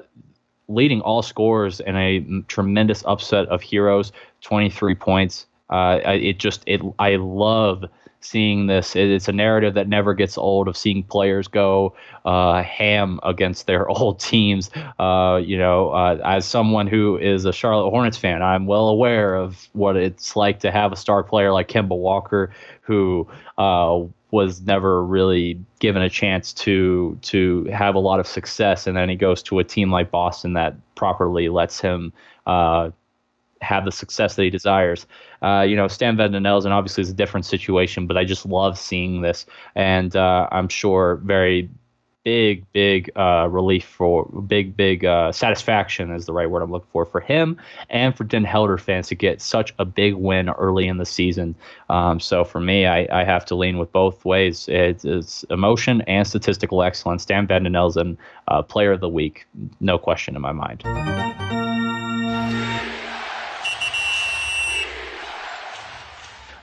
S1: leading all scorers in a tremendous upset of heroes, 23 points. Uh, it just it I love seeing this. It's a narrative that never gets old of seeing players go uh, ham against their old teams. Uh, you know, uh, as someone who is a Charlotte Hornets fan, I'm well aware of what it's like to have a star player like Kemba Walker who uh, was never really given a chance to to have a lot of success, and then he goes to a team like Boston that properly lets him uh, have the success that he desires. Uh, you know, Stan Van Den obviously is a different situation, but I just love seeing this, and uh, I'm sure very big, big uh, relief for big, big uh, satisfaction is the right word I'm looking for for him and for Den Helder fans to get such a big win early in the season. Um, so for me, I, I, have to lean with both ways. It's, it's emotion and statistical excellence. Stan Van Den uh, player of the week, no question in my mind.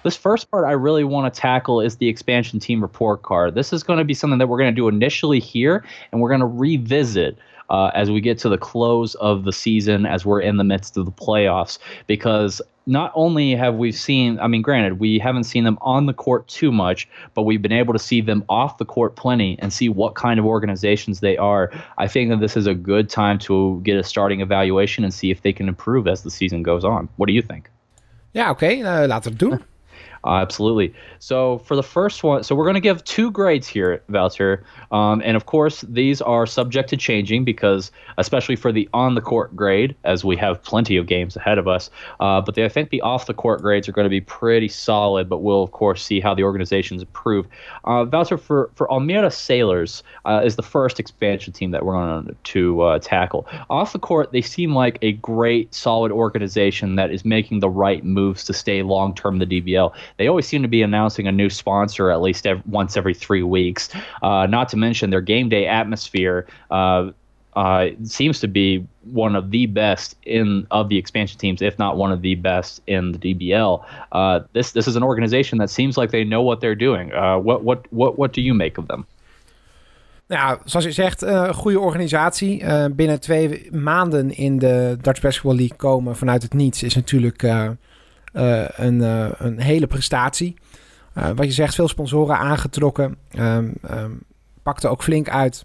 S1: This first part I really want to tackle is the expansion team report card. This is going to be something that we're going to do initially here, and we're going to revisit uh, as we get to the close of the season, as we're in the midst of the playoffs, because not only have we seen, I mean, granted, we haven't seen them on the court too much, but we've been able to see them off the court plenty and see what kind of organizations they are. I think that this is a good time to get a starting evaluation and see if they can improve as the season goes on. What do you think?
S2: Ja, oké. Okay. Uh, laten we het doen.
S1: Uh, absolutely. So for the first one, so we're going to give two grades here, Voucher, um, and of course these are subject to changing because, especially for the on the court grade, as we have plenty of games ahead of us. Uh, but I think the off the court grades are going to be pretty solid. But we'll of course see how the organizations improve. Uh, Voucher for for Almira Sailors uh, is the first expansion team that we're going to uh, tackle. Off the court, they seem like a great, solid organization that is making the right moves to stay long term in the DBL they always seem to be announcing a new sponsor at least every, once every three weeks. Uh, not to mention their game day atmosphere. Uh, uh, seems to be one of the best in of the expansion teams, if not one of the best in the DBL. Uh, this this is an organization that seems like they know what they're doing. Uh, what what what what do you make of them?
S2: Nou, zoals je zegt, een uh, goede organisatie. Uh, binnen twee maanden in de Dutch Basketball League komen vanuit het niets is natuurlijk uh, een, een hele prestatie. wat je zegt, veel sponsoren aangetrokken. Um, um, pakte ook flink uit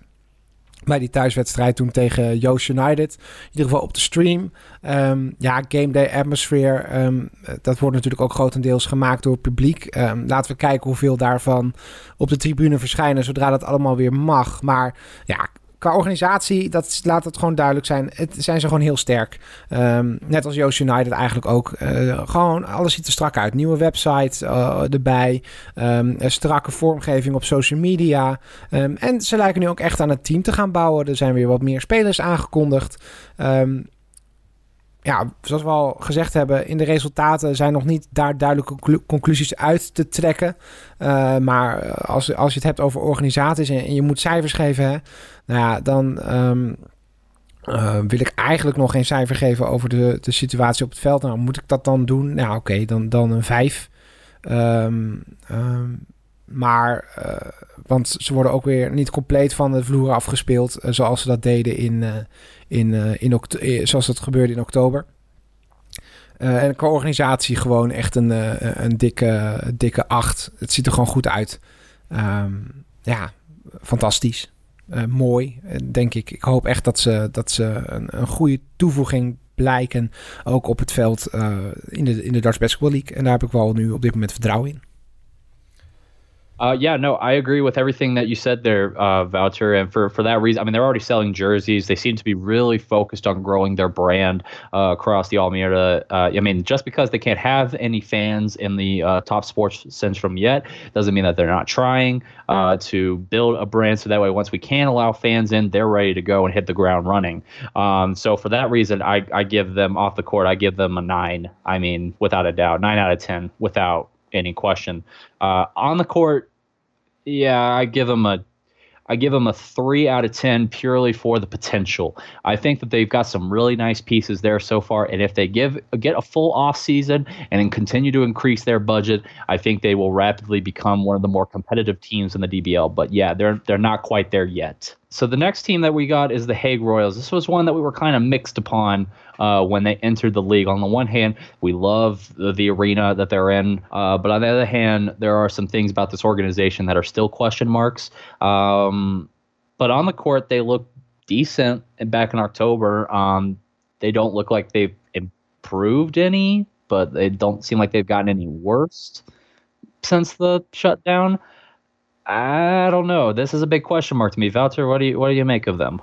S2: bij die thuiswedstrijd toen tegen Joost United. In ieder geval op de stream. Um, ja, game day atmosphere. Dat wordt natuurlijk ook grotendeels gemaakt door het publiek. Laten we kijken hoeveel daarvan op de tribune verschijnen zodra dat allemaal weer mag. Maar ja, qua organisatie, dat laat het gewoon duidelijk zijn. Het zijn ze gewoon heel sterk. Um, net als Joost United eigenlijk ook. Uh, gewoon, alles ziet er strak uit. Nieuwe website uh, erbij. Um, strakke vormgeving op social media. Um, en ze lijken nu ook echt aan het team te gaan bouwen. Er zijn weer wat meer spelers aangekondigd ja, zoals we al gezegd hebben, in de resultaten zijn nog niet daar duidelijke conclusies uit te trekken. Uh, maar als, als je het hebt over organisaties en, je moet cijfers geven, nou ja, dan um, uh, wil ik eigenlijk nog geen cijfer geven over de, de situatie op het veld. Nou, moet ik dat dan doen? Nou, oké, dan, dan een 5. Um, um, maar, want ze worden ook weer niet compleet van de vloer afgespeeld. Zoals ze dat deden in, in, in zoals dat gebeurde in oktober. en qua organisatie gewoon echt een, een dikke, dikke 8. Het ziet er gewoon goed uit. Um, ja, fantastisch. mooi, denk ik. Ik hoop echt dat ze, dat ze een, een goede toevoeging blijken. Ook op het veld in, de, in de Dutch Basketball League. En daar heb ik wel nu op dit moment vertrouwen in.
S1: Uh, yeah, no, I agree with everything that you said there, uh, Voucher. And for, for that reason, I mean, they're already selling jerseys. They seem to be really focused on growing their brand uh, across the Almere. Uh, I mean, just because they can't have any fans in the uh, top sports centrum yet doesn't mean that they're not trying uh, to build a brand. So that way, once we can allow fans in, they're ready to go and hit the ground running. Um, so for that reason, I, I give them off the court, I give them a nine. I mean, without a doubt, nine out of 10 without any question. Uh, on the court, yeah, I give them a I give them a three out of 10 purely for the potential. I think that they've got some really nice pieces there so far. And if they give get a full off season and then continue to increase their budget, I think they will rapidly become one of the more competitive teams in the DBL. But yeah, they're they're not quite there yet. So the next team that we got is the Hague Royals. This was one that we were kind of mixed upon uh, when they entered the league. On the one hand, we love the, the arena that they're in, uh, but on the other hand, there are some things about this organization that are still question marks. Um, but on the court, they look decent. And back in October, um, they don't look like they've improved any, but they don't seem like they've gotten any worse since the shutdown. I don't know. This is a big question mark to me. Wouter, what do you what do make of them?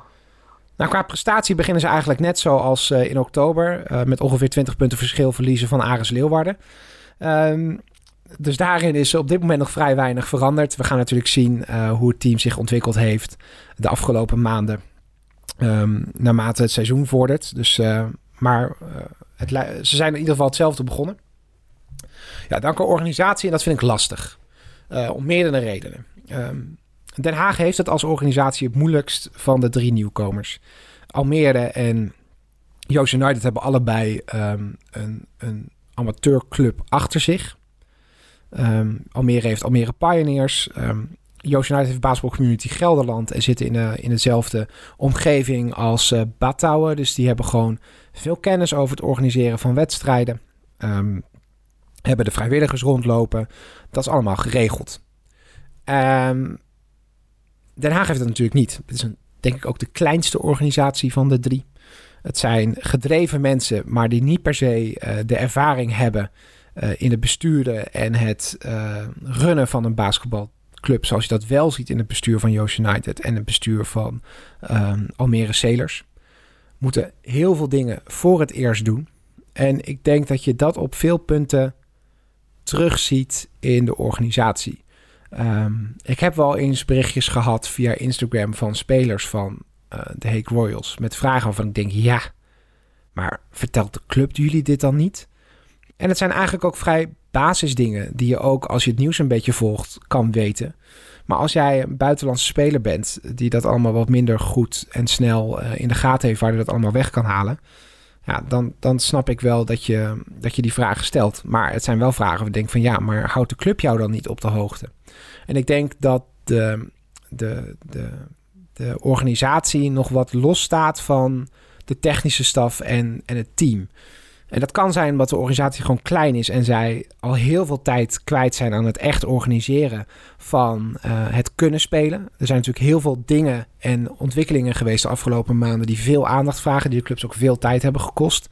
S2: Nou, qua prestatie beginnen ze eigenlijk net zoals uh, in oktober. Uh, met ongeveer 20 punten verschil verliezen van Ares Leeuwarden. Um, dus daarin is op dit moment nog vrij weinig veranderd. We gaan natuurlijk zien uh, hoe het team zich ontwikkeld heeft de afgelopen maanden. Um, naarmate het seizoen vordert. Dus, maar het, ze zijn in ieder geval hetzelfde begonnen. Ja, dank aan organisatie en dat vind ik lastig. om meerdere redenen. Um, Den Haag heeft het als organisatie het moeilijkst van de drie nieuwkomers. Almere en Joost United hebben allebei um, een, een amateurclub achter zich. Um, Almere heeft Almere Pioneers. Um, Joost United heeft Basketball Community Gelderland en zitten in, uh, in dezelfde omgeving als uh, Batouwen. Dus die hebben gewoon veel kennis over het organiseren van wedstrijden. hebben de vrijwilligers rondlopen. Dat is allemaal geregeld. Um, Den Haag heeft het natuurlijk niet. Het is een, denk ik ook de kleinste organisatie van de drie. Het zijn gedreven mensen, maar die niet per se uh, de ervaring hebben uh, in het besturen en het uh, runnen van een basketbalclub. Zoals je dat wel ziet in het bestuur van Joost United en het bestuur van um, Almere Sailors. Moeten heel veel dingen voor het eerst doen. En ik denk dat je dat op veel punten terugziet in de organisatie. Um, ik heb wel eens berichtjes gehad via Instagram van spelers van uh, de Hague Royals. Met vragen waarvan ik denk, ja, maar vertelt de club jullie dit dan niet? En het zijn eigenlijk ook vrij basisdingen die je ook als je het nieuws een beetje volgt kan weten. Maar als jij een buitenlandse speler bent die dat allemaal wat minder goed en snel uh, in de gaten heeft waar hij dat allemaal weg kan halen. Ja, dan, dan snap ik wel dat je, dat je die vragen stelt. Maar het zijn wel vragen waar ik denk van ja, maar houdt de club jou dan niet op de hoogte? En ik denk dat de, de, de, de organisatie nog wat los staat van de technische staf en, en het team. En dat kan zijn omdat de organisatie gewoon klein is en zij al heel veel tijd kwijt zijn aan het echt organiseren van uh, het kunnen spelen. Er zijn natuurlijk heel veel dingen en ontwikkelingen geweest de afgelopen maanden die veel aandacht vragen, die de clubs ook veel tijd hebben gekost.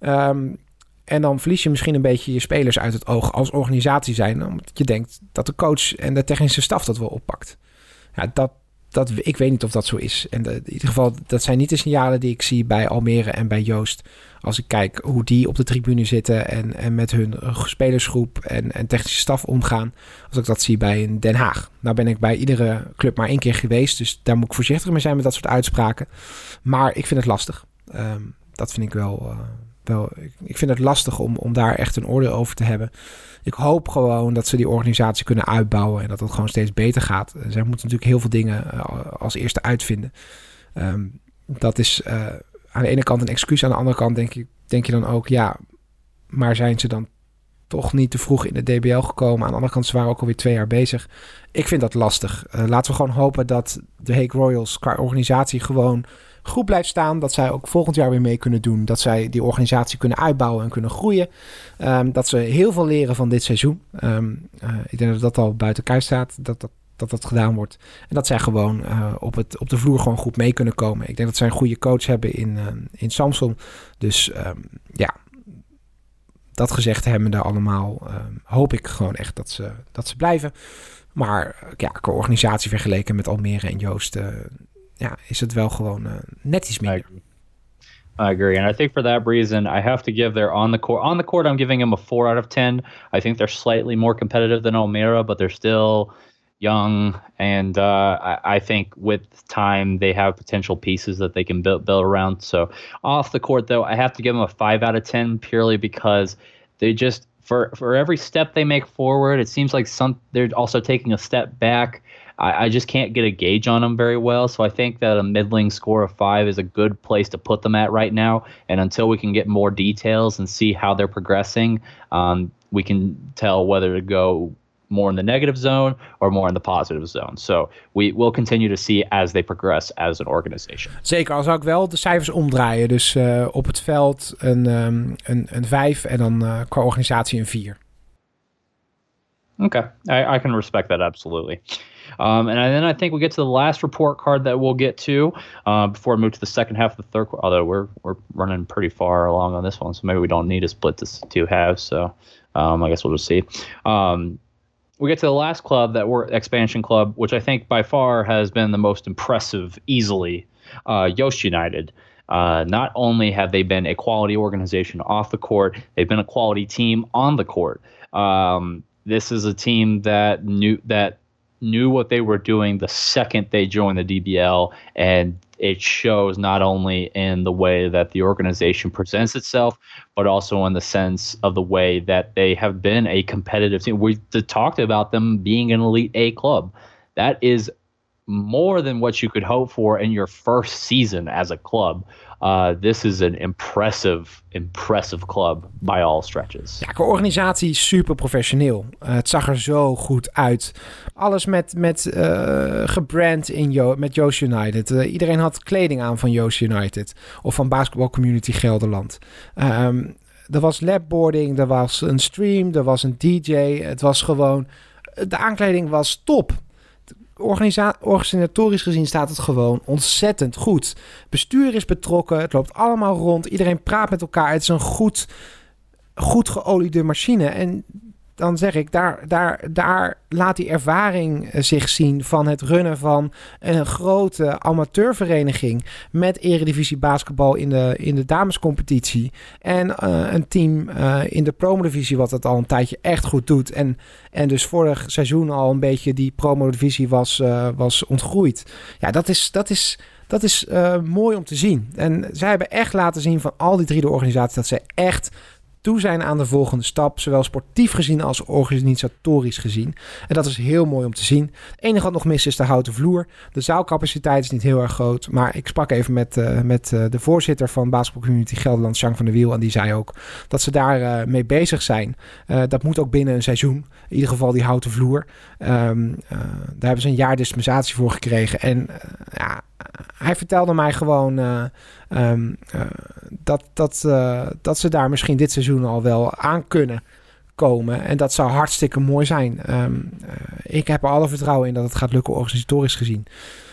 S2: Um, en dan verlies je misschien een beetje je spelers uit het oog als organisatie zijn, omdat je denkt dat de coach en de technische staf dat wel oppakt. Ja, dat, dat, ik weet niet of dat zo is. En in ieder geval, dat zijn niet de signalen die ik zie bij Almere en bij Joost. Als ik kijk hoe die op de tribune zitten en, en met hun spelersgroep en, en technische staf omgaan. Als ik dat zie bij Den Haag. Nou ben ik bij iedere club maar één keer geweest. Dus daar moet ik voorzichtig mee zijn met dat soort uitspraken. Maar ik vind het lastig. Um, dat vind ik wel. Uh, wel ik vind het lastig om, om daar echt een oordeel over te hebben. Ik hoop gewoon dat ze die organisatie kunnen uitbouwen en dat het gewoon steeds beter gaat. Zij moeten natuurlijk heel veel dingen uh, als eerste uitvinden. Um, dat is uh, aan de ene kant een excuus, aan de andere kant denk, ik, denk je dan ook, ja, maar zijn ze dan toch niet te vroeg in de DBL gekomen? Aan de andere kant, ze waren ook alweer twee jaar bezig. Ik vind dat lastig. Uh, laten we gewoon hopen dat de Hague Royals qua organisatie gewoon goed blijft staan. Dat zij ook volgend jaar weer mee kunnen doen. Dat zij die organisatie kunnen uitbouwen en kunnen groeien. Um, dat ze heel veel leren van dit seizoen. Um, uh, ik denk dat dat al buiten kijf staat. Dat dat dat dat gedaan wordt. En dat zij gewoon uh, op, het, op de vloer gewoon goed mee kunnen komen. Ik denk dat zij een goede coach hebben in, uh, in Samsung. Dus um, ja, dat gezegd hebben daar allemaal, hoop ik gewoon echt dat ze, dat ze blijven. Maar ja, qua organisatie vergeleken met Almere en Joost, ja, is het wel gewoon net iets meer.
S1: I agree, and I think for that reason, I have to give their on the court. On the court, I'm giving them a four out of ten. I think they're slightly more competitive than Almere, but they're still young, and uh, I, I, think with time they have potential pieces that they can build, build around. So off the court, though, I have to give them a five out of ten purely because they just for for every step they make forward, it seems like some they're also taking a step back. I, I just can't get a gauge on them very well. So I think that a middling score of five is a good place to put them at right now. And until we can get more details and see how they're progressing, um, we can tell whether to go more in the negative zone or more in the positive zone. So we will continue to see as they progress as an organization.
S2: Zeker, al zou ik wel de cijfers omdraaien. Dus uh, op het veld een, um, een, een 5 en dan uh, qua organisatie een 4.
S1: Okay, I, I can respect that absolutely. Um, and then I think we get to the last report card that we'll get to uh, before we move to the second half of the third quarter. Although we're we're running pretty far along on this one, so maybe we don't need to split this two halves. So um, I guess we'll just see. Um, we get to the last club that we're expansion club, which I think by far has been the most impressive, easily. Uh, Yost United. Uh, not only have they been a quality organization off the court, they've been a quality team on the court. Um, this is a team that knew that knew what they were doing the second they joined the DBL, and it shows not only in the way that the organization presents itself, but also in the sense of the way that they have been a competitive team. We talked about them being an elite A club. That is more than what you could hope for in your first season as a club. Uh, this is an impressive, impressive club by all stretches.
S2: Ja, qua organisatie super professioneel. Uh, het zag er zo goed uit. Alles met, met uh, gebrand in jo met Joost United. Uh, iedereen had kleding aan van Joost United. Of van Basketball Community Gelderland. Um, er was labboarding, er was een stream, er was een DJ. Het was gewoon... De aankleding was top organisatorisch gezien staat het gewoon ontzettend goed. Bestuur is betrokken, het loopt allemaal rond, iedereen praat met elkaar. Het is een goed, goed geoliede machine. En dan zeg ik, daar, daar, daar laat die ervaring eh, zich zien van het runnen van een grote amateurvereniging met eredivisie basketbal in de, in de damescompetitie. En uh, een team uh, in de promodivisie wat het al een tijdje echt goed doet. En, en dus vorig seizoen al een beetje die promodivisie was, was ontgroeid. Ja, dat is... Dat is dat is mooi om te zien. En zij hebben echt laten zien van al die drie de organisaties dat ze echt toe zijn aan de volgende stap, zowel sportief gezien als organisatorisch gezien. En dat is heel mooi om te zien. Het enige wat nog mis is de houten vloer. De zaalcapaciteit is niet heel erg groot, maar ik sprak even met, uh, met uh, de voorzitter van Basketball Community Gelderland, Jean van der Wiel, en die zei ook dat ze daar uh, mee bezig zijn. dat moet ook binnen een seizoen. In ieder geval die houten vloer. Um, daar hebben ze een jaar dispensatie voor gekregen. En ja, hij vertelde mij gewoon uh, um, uh, dat, dat, uh, dat ze daar misschien dit seizoen al wel aan kunnen komen. En dat zou hartstikke mooi zijn. Um, ik heb er alle vertrouwen in dat het gaat lukken organisatorisch gezien.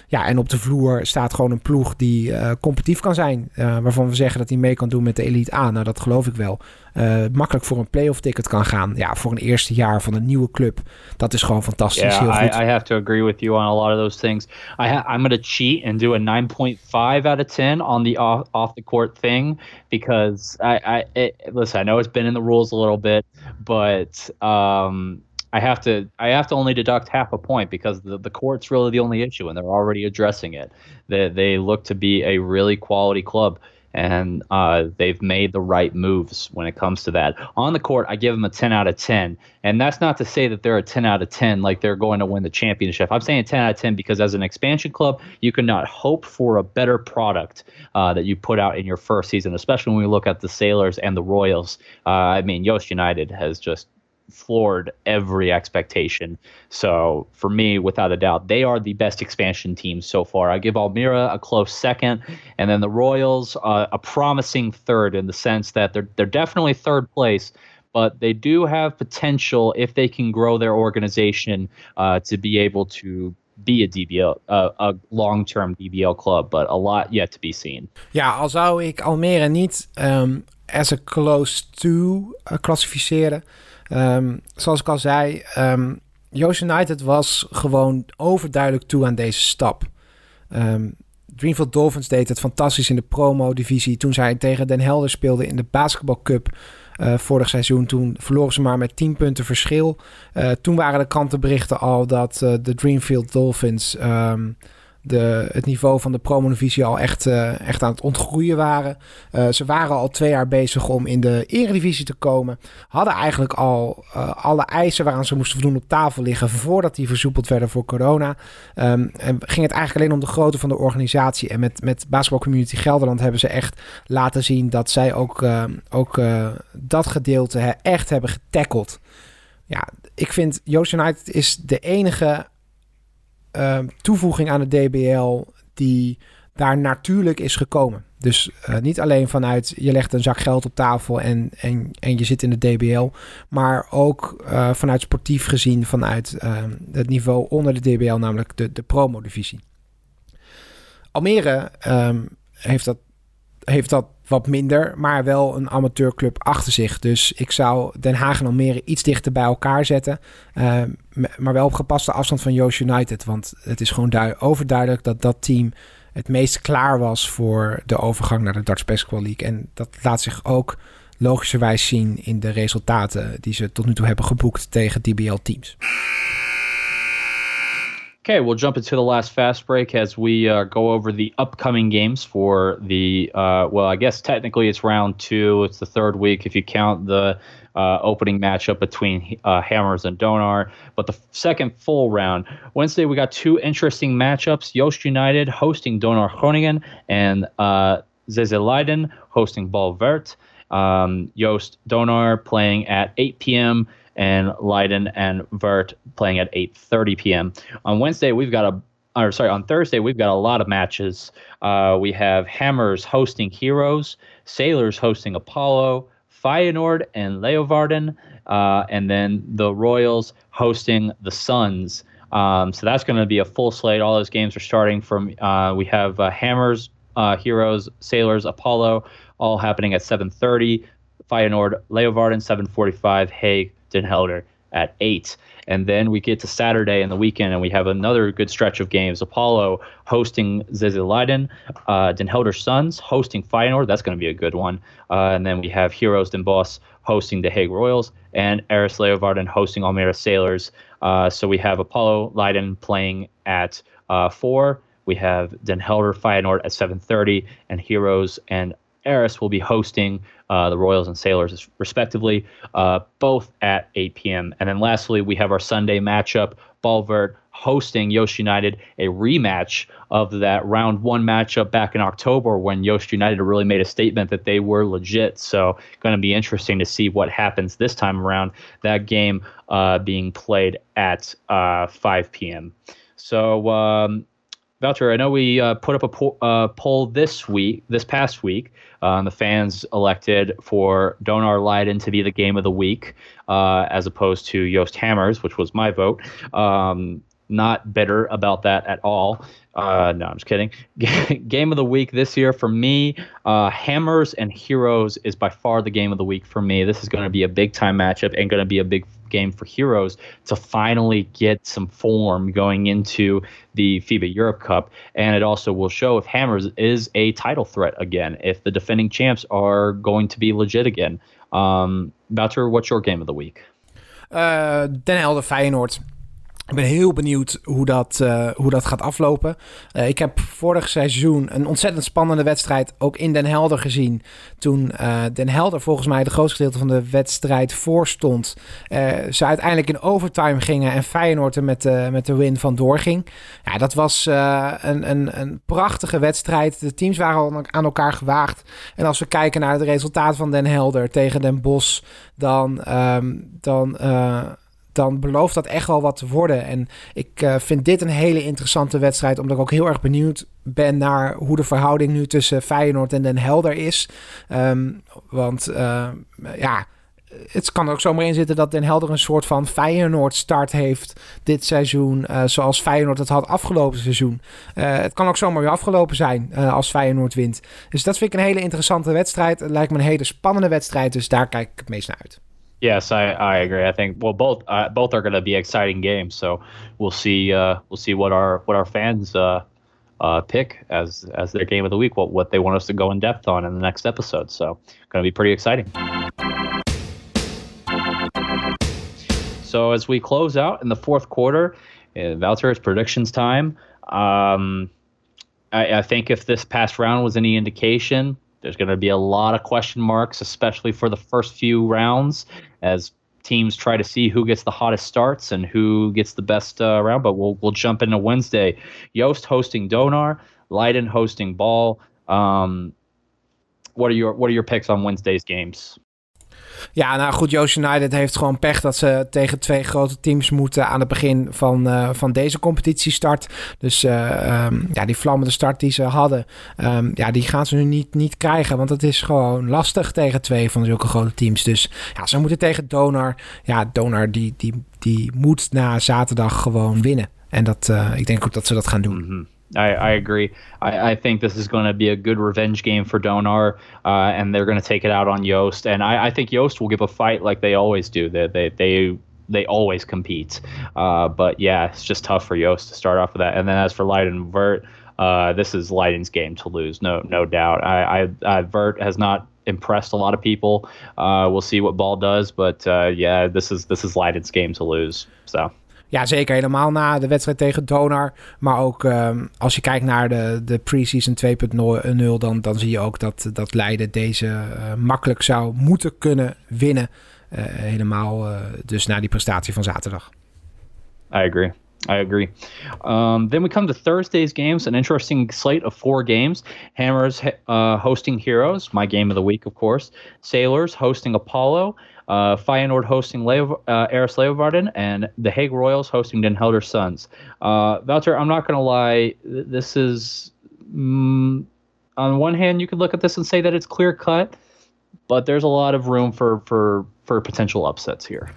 S2: Ja, en op de vloer staat gewoon een ploeg die uh, competitief kan zijn. Uh, waarvan we zeggen dat hij mee kan doen met de Elite A. Nou, dat geloof ik wel. Uh, makkelijk voor een playoff ticket kan gaan. Ja, voor een eerste jaar van een nieuwe club. Dat is gewoon fantastisch.
S1: Yeah,
S2: heel goed.
S1: I, I have to agree with you on a lot of those things. I ha I'm going to cheat and do a 9.5 out of 10 on the off, off the court thing. Because I, I it, listen, I know it's been in the rules a little bit. But um, I have to I have to only deduct half a point because the, the court's really the only issue and they're already addressing it. They they look to be a really quality club and uh, they've made the right moves when it comes to that. On the court, I give them a 10 out of 10. And that's not to say that they're a 10 out of 10 like they're going to win the championship. I'm saying 10 out of 10 because as an expansion club, you cannot hope for a better product uh, that you put out in your first season, especially when we look at the Sailors and the Royals. Uh, I mean, Yost United has just floored every expectation. So for me, without a doubt, they are the best expansion team so far. I give Almira a close second, and then the Royals uh, a promising third in the sense that they're they're definitely third place. But they do have potential if they can grow their organization uh, to be able to be a DBL, uh, a long-term DBL club, but a lot yet to be seen.
S2: Ja, al zou ik Almere niet um, as a close to uh, klassificeren. Um, zoals ik al zei, Joost United was gewoon overduidelijk toe aan deze stap. Dreamfield Dolphins deed het fantastisch in de promo-divisie. Toen zij tegen Den Helder speelden in de Basketball Cup uh, vorig seizoen. Toen verloren ze maar met 10 punten verschil. Uh, toen waren de krantenberichten al dat uh, de Dreamfield Dolphins de, het niveau van de promovisie al echt, uh, echt aan het ontgroeien waren. Uh, ze waren al twee jaar bezig om in de eredivisie te komen. Hadden eigenlijk al uh, alle eisen waaraan ze moesten voldoen op tafel liggen voordat die versoepeld werden voor corona. Um, en ging het eigenlijk alleen om de grootte van de organisatie. En met, met Basketball Community Gelderland hebben ze echt laten zien dat zij ook, ook dat gedeelte echt hebben getackled. Ja, ik vind Joost United is de enige uh, toevoeging aan de DBL die daar natuurlijk is gekomen. Dus uh, niet alleen vanuit je legt een zak geld op tafel en, en, en je zit in de DBL, maar ook uh, vanuit sportief gezien vanuit uh, het niveau onder de DBL, namelijk de, de promo-divisie. Almere um, heeft, dat, heeft dat wat minder, maar wel een amateurclub achter zich. Dus ik zou Den Haag en Almere iets dichter bij elkaar zetten. Uh, maar wel op gepaste afstand van Joost United. Want het is gewoon overduidelijk dat dat team het meest klaar was voor de overgang naar de Dutch Basketball League. En dat laat zich ook logischerwijs zien in de resultaten die ze tot nu toe hebben geboekt tegen DBL-teams.
S1: Okay, we'll jump into the last fast break as we uh, go over the upcoming games for the, uh, well, I guess technically it's round two. It's the third week if you count the uh, opening matchup between uh, Hammers and Donar. But the second full round, Wednesday, we got two interesting matchups Yost United hosting Donar Groningen and uh, Zeze Leiden hosting Balvert. Um, Joost Donar playing at 8 p.m and Leiden and Vert playing at 8:30 p.m. On Wednesday, we've got a or sorry, on Thursday we've got a lot of matches. Uh, we have Hammers hosting Heroes, Sailors hosting Apollo, Feyenoord and Leeuwarden, uh, and then the Royals hosting the Suns. Um, so that's going to be a full slate. All those games are starting from. Uh, we have uh, Hammers, uh, Heroes, Sailors, Apollo, all happening at 7:30. Feyenoord, Leeuwarden, 7:45. Hague, Den Helder at 8. And then we get to Saturday and the weekend, and we have another good stretch of games. Apollo hosting Zeze Leiden, uh, Den Helder Suns hosting Feyenoord. That's going to be a good one. Uh, and then we have Heroes Den Boss hosting the Hague Royals, and Eris Leovarden hosting Almere Sailors. Uh, so we have Apollo Leiden playing at uh, 4. We have Den Helder Feyenoord at 7.30, and Heroes and Eris will be hosting uh, the Royals and Sailors, respectively, uh, both at 8 p.m. And then lastly, we have our Sunday matchup, Balvert hosting Yost United, a rematch of that round one matchup back in October when Yost United really made a statement that they were legit. So, going to be interesting to see what happens this time around. That game uh, being played at uh, 5 p.m. So, um, Valter, I know we uh, put up a po- uh, poll this week, this past week. Uh, the fans elected for Donar Leiden to be the game of the week, uh, as opposed to Yost Hammers, which was my vote. Um, not bitter about that at all. Uh, no, I'm just kidding. game of the week this year for me, uh, Hammers and Heroes is by far the game of the week for me. This is going to be a big time matchup and going to be a big game for Heroes to finally get some form going into the FIBA Europe Cup. And it also will show if Hammers is a title threat again, if the defending champs are going to be legit again. Um, Boucher, what's your game of the week?
S2: Uh, Den Helder Feyenoord. Ik ben heel benieuwd hoe dat, uh, hoe dat gaat aflopen. Uh, ik heb vorig seizoen een ontzettend spannende wedstrijd ook in Den Helder gezien. Toen uh, Den Helder volgens mij de grootste gedeelte van de wedstrijd voorstond. ze uiteindelijk in overtime gingen en Feyenoord er met, met de win van doorging. Ja, dat was een, een, een prachtige wedstrijd. De teams waren aan elkaar gewaagd. En als we kijken naar het resultaat van Den Helder tegen Den Bosch, dan... Um, dan dan belooft dat echt wel wat te worden. En ik uh, vind dit een hele interessante wedstrijd, omdat ik ook heel erg benieuwd ben naar hoe de verhouding nu tussen Feyenoord en Den Helder is. Um, want uh, ja, het kan er ook zomaar in zitten dat Den Helder een soort van Feyenoord start heeft dit seizoen, uh, zoals Feyenoord het had afgelopen seizoen. het kan ook zomaar weer afgelopen zijn als Feyenoord wint. Dus dat vind ik een hele interessante wedstrijd. Het lijkt me een hele spannende wedstrijd, dus daar kijk ik het meest naar uit.
S1: Yes, I, I agree. I think well both uh, both are going to be exciting games. So we'll see uh, we'll see what our what our fans uh, uh, pick as as their game of the week. What what they want us to go in depth on in the next episode. So going to be pretty exciting. So as we close out in the fourth quarter, uh, Valter's predictions time. Um, I, I think if this past round was any indication, there's going to be a lot of question marks, especially for the first few rounds, as teams try to see who gets the hottest starts and who gets the best uh, round. But we'll we'll jump into Wednesday. Yost hosting Donar, Leiden hosting Ball. Um, what are your what are your picks on Wednesday's games?
S2: Ja, nou goed, Joost United heeft gewoon pech dat ze tegen twee grote teams moeten aan het begin van, uh, van deze competitie start. Dus uh, um, ja, die vlammende start die ze hadden, um, ja, die gaan ze nu niet, niet krijgen. Want het is gewoon lastig tegen twee van zulke grote teams. Dus ja, ze moeten tegen Donar. Ja, Donar die, die, die moet na zaterdag gewoon winnen. En dat, uh, ik denk ook dat ze dat gaan doen.
S1: -hmm. I, I agree. I, I think this is going to be a good revenge game for Donar, uh, and they're going to take it out on Yost. And I, I think Yost will give a fight like they always do. They they they, they always compete. Uh, but yeah, it's just tough for Yost to start off with that. And then as for Leiden and Vert, uh, this is Leiden's game to lose, no no doubt. I, I, I Vert has not impressed a lot of people. Uh, we'll see what Ball does, but uh, yeah, this is this is Leiden's game to lose. So.
S2: Ja, zeker. Helemaal na de wedstrijd tegen Donar. Maar ook um, als je kijkt naar de, de preseason 2.0, dan, dan zie je ook dat, dat Leiden deze uh, makkelijk zou moeten kunnen winnen. Uh, helemaal uh, dus na die prestatie van zaterdag.
S1: I agree. I agree. Um, then we come to Thursday's games, an interesting slate of four games. Hammers uh, hosting Heroes, my game of the week, of course. Sailors hosting Apollo. Uh, Feyenoord hosting Leo, uh, Eris Leeuwarden, and the Hague Royals hosting Den Helder Suns. Uh, Valter, I'm not going to lie. This is, mm, on one hand, you could look at this and say that it's clear cut, but there's a lot of room for, for, for potential upsets here.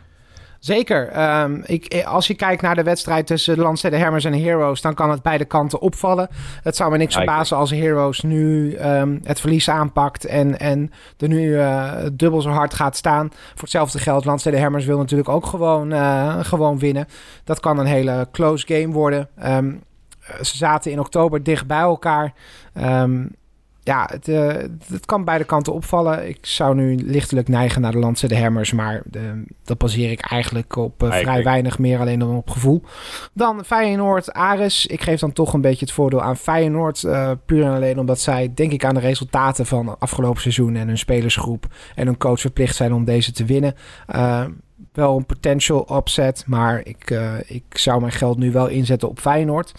S2: Zeker. Um, ik, als je kijkt naar de wedstrijd tussen de Landstede Hermers en Heroes, dan kan het beide kanten opvallen. Het zou me niks verbazen als Heroes nu um, het verlies aanpakt en, en er nu uh, dubbel zo hard gaat staan. Voor hetzelfde geld, Landstede Hermers wil natuurlijk ook gewoon, uh, gewoon winnen. Dat kan een hele close game worden. Um, ze zaten in oktober dicht bij elkaar. Ja, het, uh, het kan beide kanten opvallen. Ik zou nu lichtelijk neigen naar de Landse de Hammers, maar de, dat baseer ik eigenlijk op uh, vrij weinig meer alleen dan op gevoel. Dan Feyenoord, Ares. Ik geef dan toch een beetje het voordeel aan Feyenoord. Uh, puur en alleen omdat zij, denk ik, aan de resultaten van afgelopen seizoen en hun spelersgroep en hun coach verplicht zijn om deze te winnen wel een potential upset, maar ik, ik zou mijn geld nu wel inzetten op Feyenoord.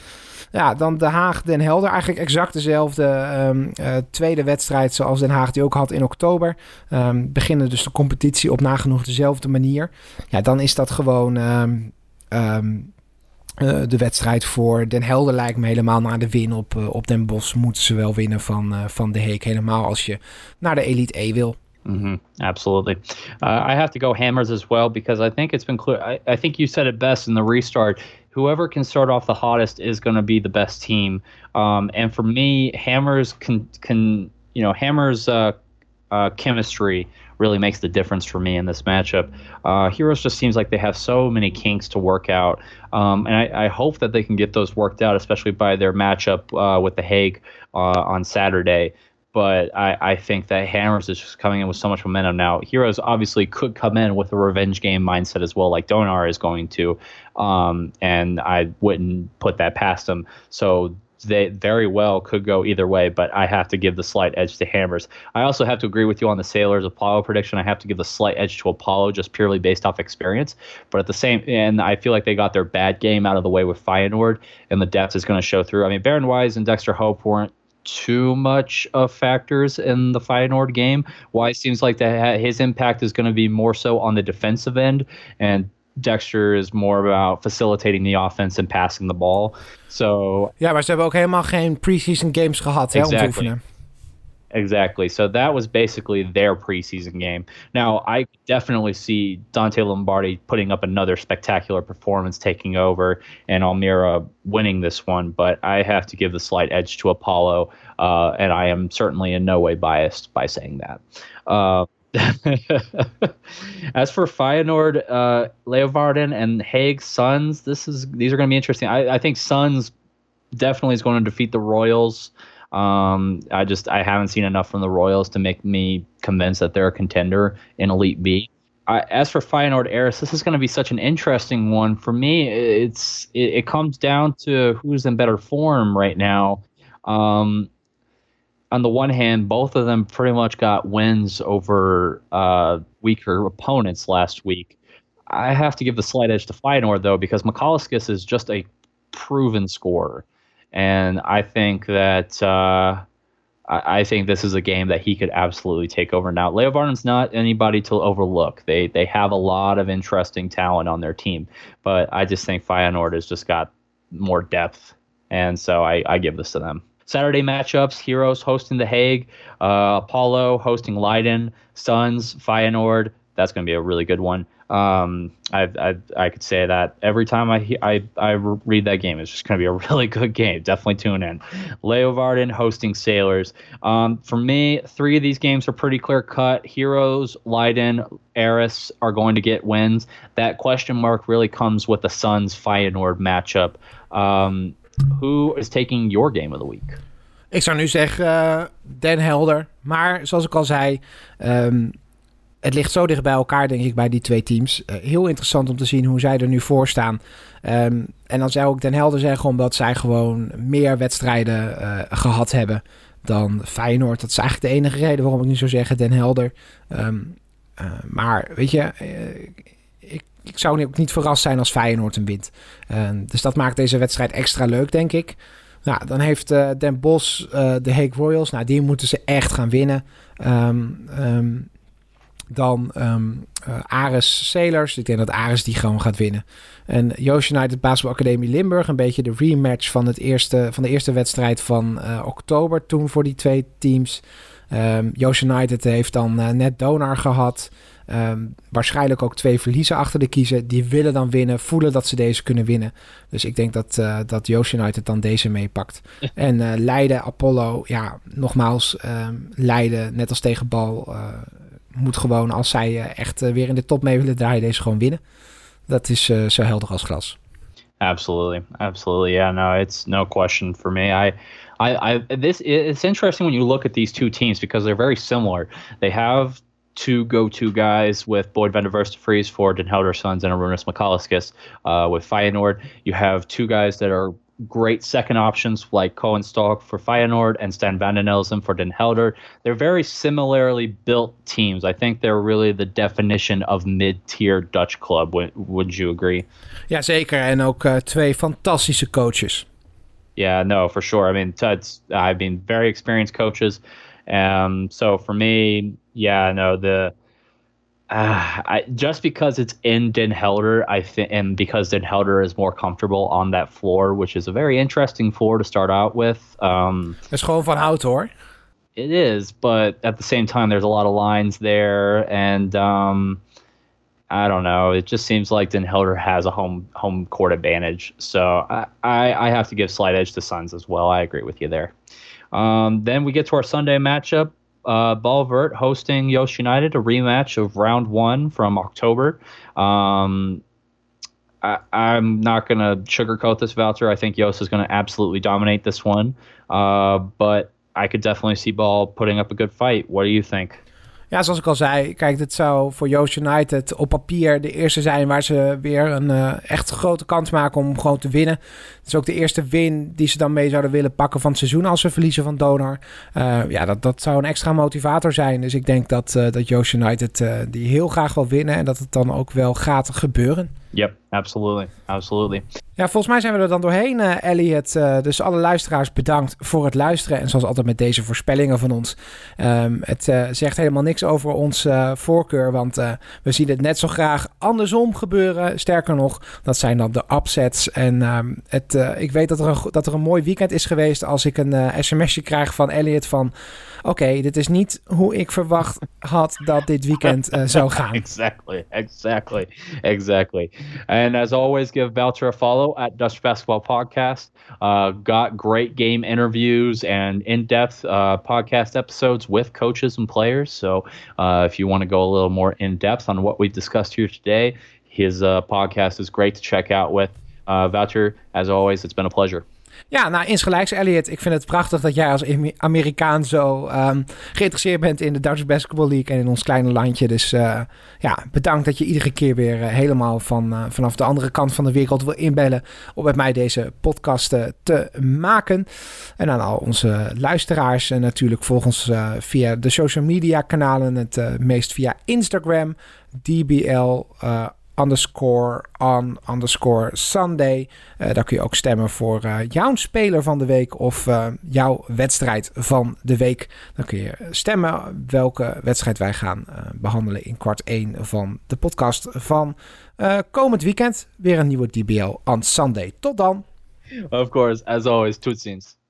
S2: Ja, dan Den Haag Den Helder. Eigenlijk exact dezelfde um, uh, tweede wedstrijd zoals Den Haag die ook had in oktober. Um, beginnen dus de competitie op nagenoeg dezelfde manier. Ja, dan is dat gewoon um, uh, de wedstrijd voor Den Helder lijkt me helemaal naar de win op, uh, op Den Bosch. Moeten ze wel winnen van, van de Heek. Helemaal als je naar de Elite E wil.
S1: Mm-hmm. Absolutely. Uh, I have to go hammers as well because I think it's been clear. I, I think you said it best in the restart. Whoever can start off the hottest is going to be the best team. Um, and for me, Hammers can can you know Hammers uh, uh, chemistry really makes the difference for me in this matchup. Uh, Heroes just seems like they have so many kinks to work out, um, and I, I, hope that they can get those worked out, especially by their matchup uh, with the Hague uh, on Saturday but I, I think that Hammers is just coming in with so much momentum now. Heroes obviously could come in with a revenge game mindset as well, like Donar is going to, um, and I wouldn't put that past them. So they very well could go either way, but I have to give the slight edge to Hammers. I also have to agree with you on the Sailors Apollo prediction. I have to give the slight edge to Apollo just purely based off experience. But at the same, and I feel like they got their bad game out of the way with Feyenoord, and the depth is going to show through. I mean, Baron Wise and Dexter Hope weren't too much of factors in the Feyenoord game. Why it seems like that his impact is going to be more so on the defensive end, and Dexter is more about facilitating the offense and passing the ball. So
S2: ja, maar ze hebben ook helemaal geen preseason games gehad exactly. hè, om te oefenen.
S1: Exactly. So that was basically their preseason game. Now, I definitely see Dante Lombardi putting up another spectacular performance, taking over, and Almira winning this one, but I have to give the slight edge to Apollo, uh, and I am certainly in no way biased by saying that. Uh, As for Feyenoord, uh, and Hague Suns, this is these are going to be interesting. I, I think Suns definitely is going to defeat the Royals. Um, I just I haven't seen enough from the Royals to make me convinced that they're a contender in Elite B. I, as for Feyenoord Eris, this is going to be such an interesting one for me. It's it, it comes down to who's in better form right now. Um, on the one hand, both of them pretty much got wins over uh, weaker opponents last week. I have to give the slight edge to Feyenoord though, because McColliscus is just a proven scorer and I think that uh, I, I, think this is a game that he could absolutely take over. Now, Leo Varnum's not anybody to overlook. They they have a lot of interesting talent on their team, but I just think Feyenoord has just got more depth, and so I, I give this to them. Saturday matchups: Heroes hosting The Hague, uh, Apollo hosting Leiden, Suns, Feyenoord. That's going to be a really good one. Um, I, I, I could say that every time I I, I read that game, it's just going to be a really good game. Definitely tune in. Leo Varden hosting Sailors. Um, for me, three of these games are pretty clear cut. Heroes, Leiden, Eris are going to get wins. That question mark really comes with the Suns Feyenoord matchup. Um, who is taking your game of the week?
S2: Ik zou nu zeggen uh, Den Helder. Maar zoals ik al zei, um, het ligt zo dicht bij elkaar, denk ik, bij die twee teams. Uh, heel interessant om te zien hoe zij er nu voor staan. Um, en dan zou ik Den Helder zeggen, omdat zij gewoon meer wedstrijden uh, gehad hebben dan Feyenoord. Dat is eigenlijk de enige reden waarom ik nu zou zeggen Den Helder. Um, uh, maar weet je, ik, ik, zou ook niet verrast zijn als Feyenoord een wint. Ehm, dus dat maakt deze wedstrijd extra leuk, denk ik. Nou, dan heeft Den Bos de Hague Royals. Nou, die moeten ze echt gaan winnen. Um, dan um, uh, Ares Sailors. Ik denk dat Ares die gewoon gaat winnen. En Joost United Basketball Academie Limburg. Een beetje de rematch van, het eerste, van de eerste wedstrijd van uh, oktober toen voor die twee teams. Um, Joost United heeft dan uh, net Donar gehad. Um, waarschijnlijk ook twee verliezen achter de kiezen. Die willen dan winnen, voelen dat ze deze kunnen winnen. Dus ik denk dat, uh, dat Joost United dan deze meepakt. en uh, Leiden, Apollo, ja, nogmaals, um, Leiden, net als tegen Bal, moet gewoon, als zij eh, echt eh, weer in de top mee willen draaien, deze gewoon winnen. Dat is eh, zo helder als glas.
S1: Absolutely, absolutely. Yeah, no, it's no question for me. I I, I this it's interesting when you look at these two teams because they're very similar. They have two go-to guys with Boyd van der Verstevries for Den Helder Sons and Arunas McCalliskis. Uh, with Feyenoord, you have two guys that are great second options like Cohen Stalk for Feyenoord and Stan Van den Elzen for Den Helder. They're very similarly built teams. I think they're really the definition of mid-tier Dutch club. Would, would you agree?
S2: Ja, zeker. En ook uh, twee fantastische coaches.
S1: Yeah, no, for sure. I mean, it's, I've been very experienced coaches. Um, so for me, yeah, no, the uh, I, just because it's in Den Helder, I think, and because Den Helder is more comfortable on that floor, which is a very interesting floor to start out with. Um,
S2: is gewoon van hout hoor.
S1: It is, but at the same time, there's a lot of lines there, and um, I don't know. It just seems like Den Helder has a home home court advantage, so I, I, I have to give slight edge to Suns as well. I agree with you there. Um, then we get to our Sunday matchup uh, Balvert hosting Yost United, a rematch of round one from October. Um, I, am not going to sugarcoat this, Voucher. I think Yost is going to absolutely dominate this one. Uh, but I could definitely see Ball putting up a good fight. What do you think?
S2: Ja, zoals ik al zei, kijk, dit zou voor Joost United op papier de eerste zijn waar ze weer een uh, echt grote kans maken om gewoon te winnen. Het is ook de eerste win die ze dan mee zouden willen pakken van het seizoen als ze verliezen van Donar. Uh, ja, dat, dat zou een extra motivator zijn. Dus ik denk dat, uh, dat Joost United die heel graag wil winnen en dat het dan ook wel gaat gebeuren.
S1: Yep, absolutely. Absolutely.
S2: Ja, volgens mij zijn we er dan doorheen, uh, Elliot. Uh, dus alle luisteraars bedankt voor het luisteren. En zoals altijd met deze voorspellingen van ons. Um, het uh, zegt helemaal niks over ons voorkeur. Want we zien het net zo graag andersom gebeuren. Sterker nog, dat zijn dan de upsets. En um, het, ik weet dat er, een, dat er een mooi weekend is geweest. Als ik een sms'je krijg van Elliot van... Oké, okay, dit is niet hoe ik verwacht had dat dit weekend zou gaan.
S1: exactly, exactly, exactly. And as always, give Belcher a follow at Dutch Basketball Podcast. Uh, got great game interviews and in depth uh, podcast episodes with coaches and players. So uh, if you want to go a little more in depth on what we've discussed here today, his uh, podcast is great to check out with. Uh, Voucher, as always, it's been a pleasure.
S2: Ja, nou, insgelijks, Elliot. Ik vind het prachtig dat jij als Amerikaan zo um, geïnteresseerd bent in de Dutch Basketball League en in ons kleine landje. Dus uh, ja, bedankt dat je iedere keer weer uh, helemaal van, uh, vanaf de andere kant van de wereld wil inbellen om met mij deze podcast te maken. En aan al onze luisteraars en natuurlijk volg ons via de social media kanalen. Het meest via Instagram, DBL underscore on underscore Sunday. Uh, daar kun je ook stemmen voor uh, jouw speler van de week of uh, jouw wedstrijd van de week. Dan kun je stemmen welke wedstrijd wij gaan behandelen in kwart 1 van de podcast van komend weekend. Weer een nieuwe DBL on Sunday. Tot dan.
S1: Of course, as always, tot ziens.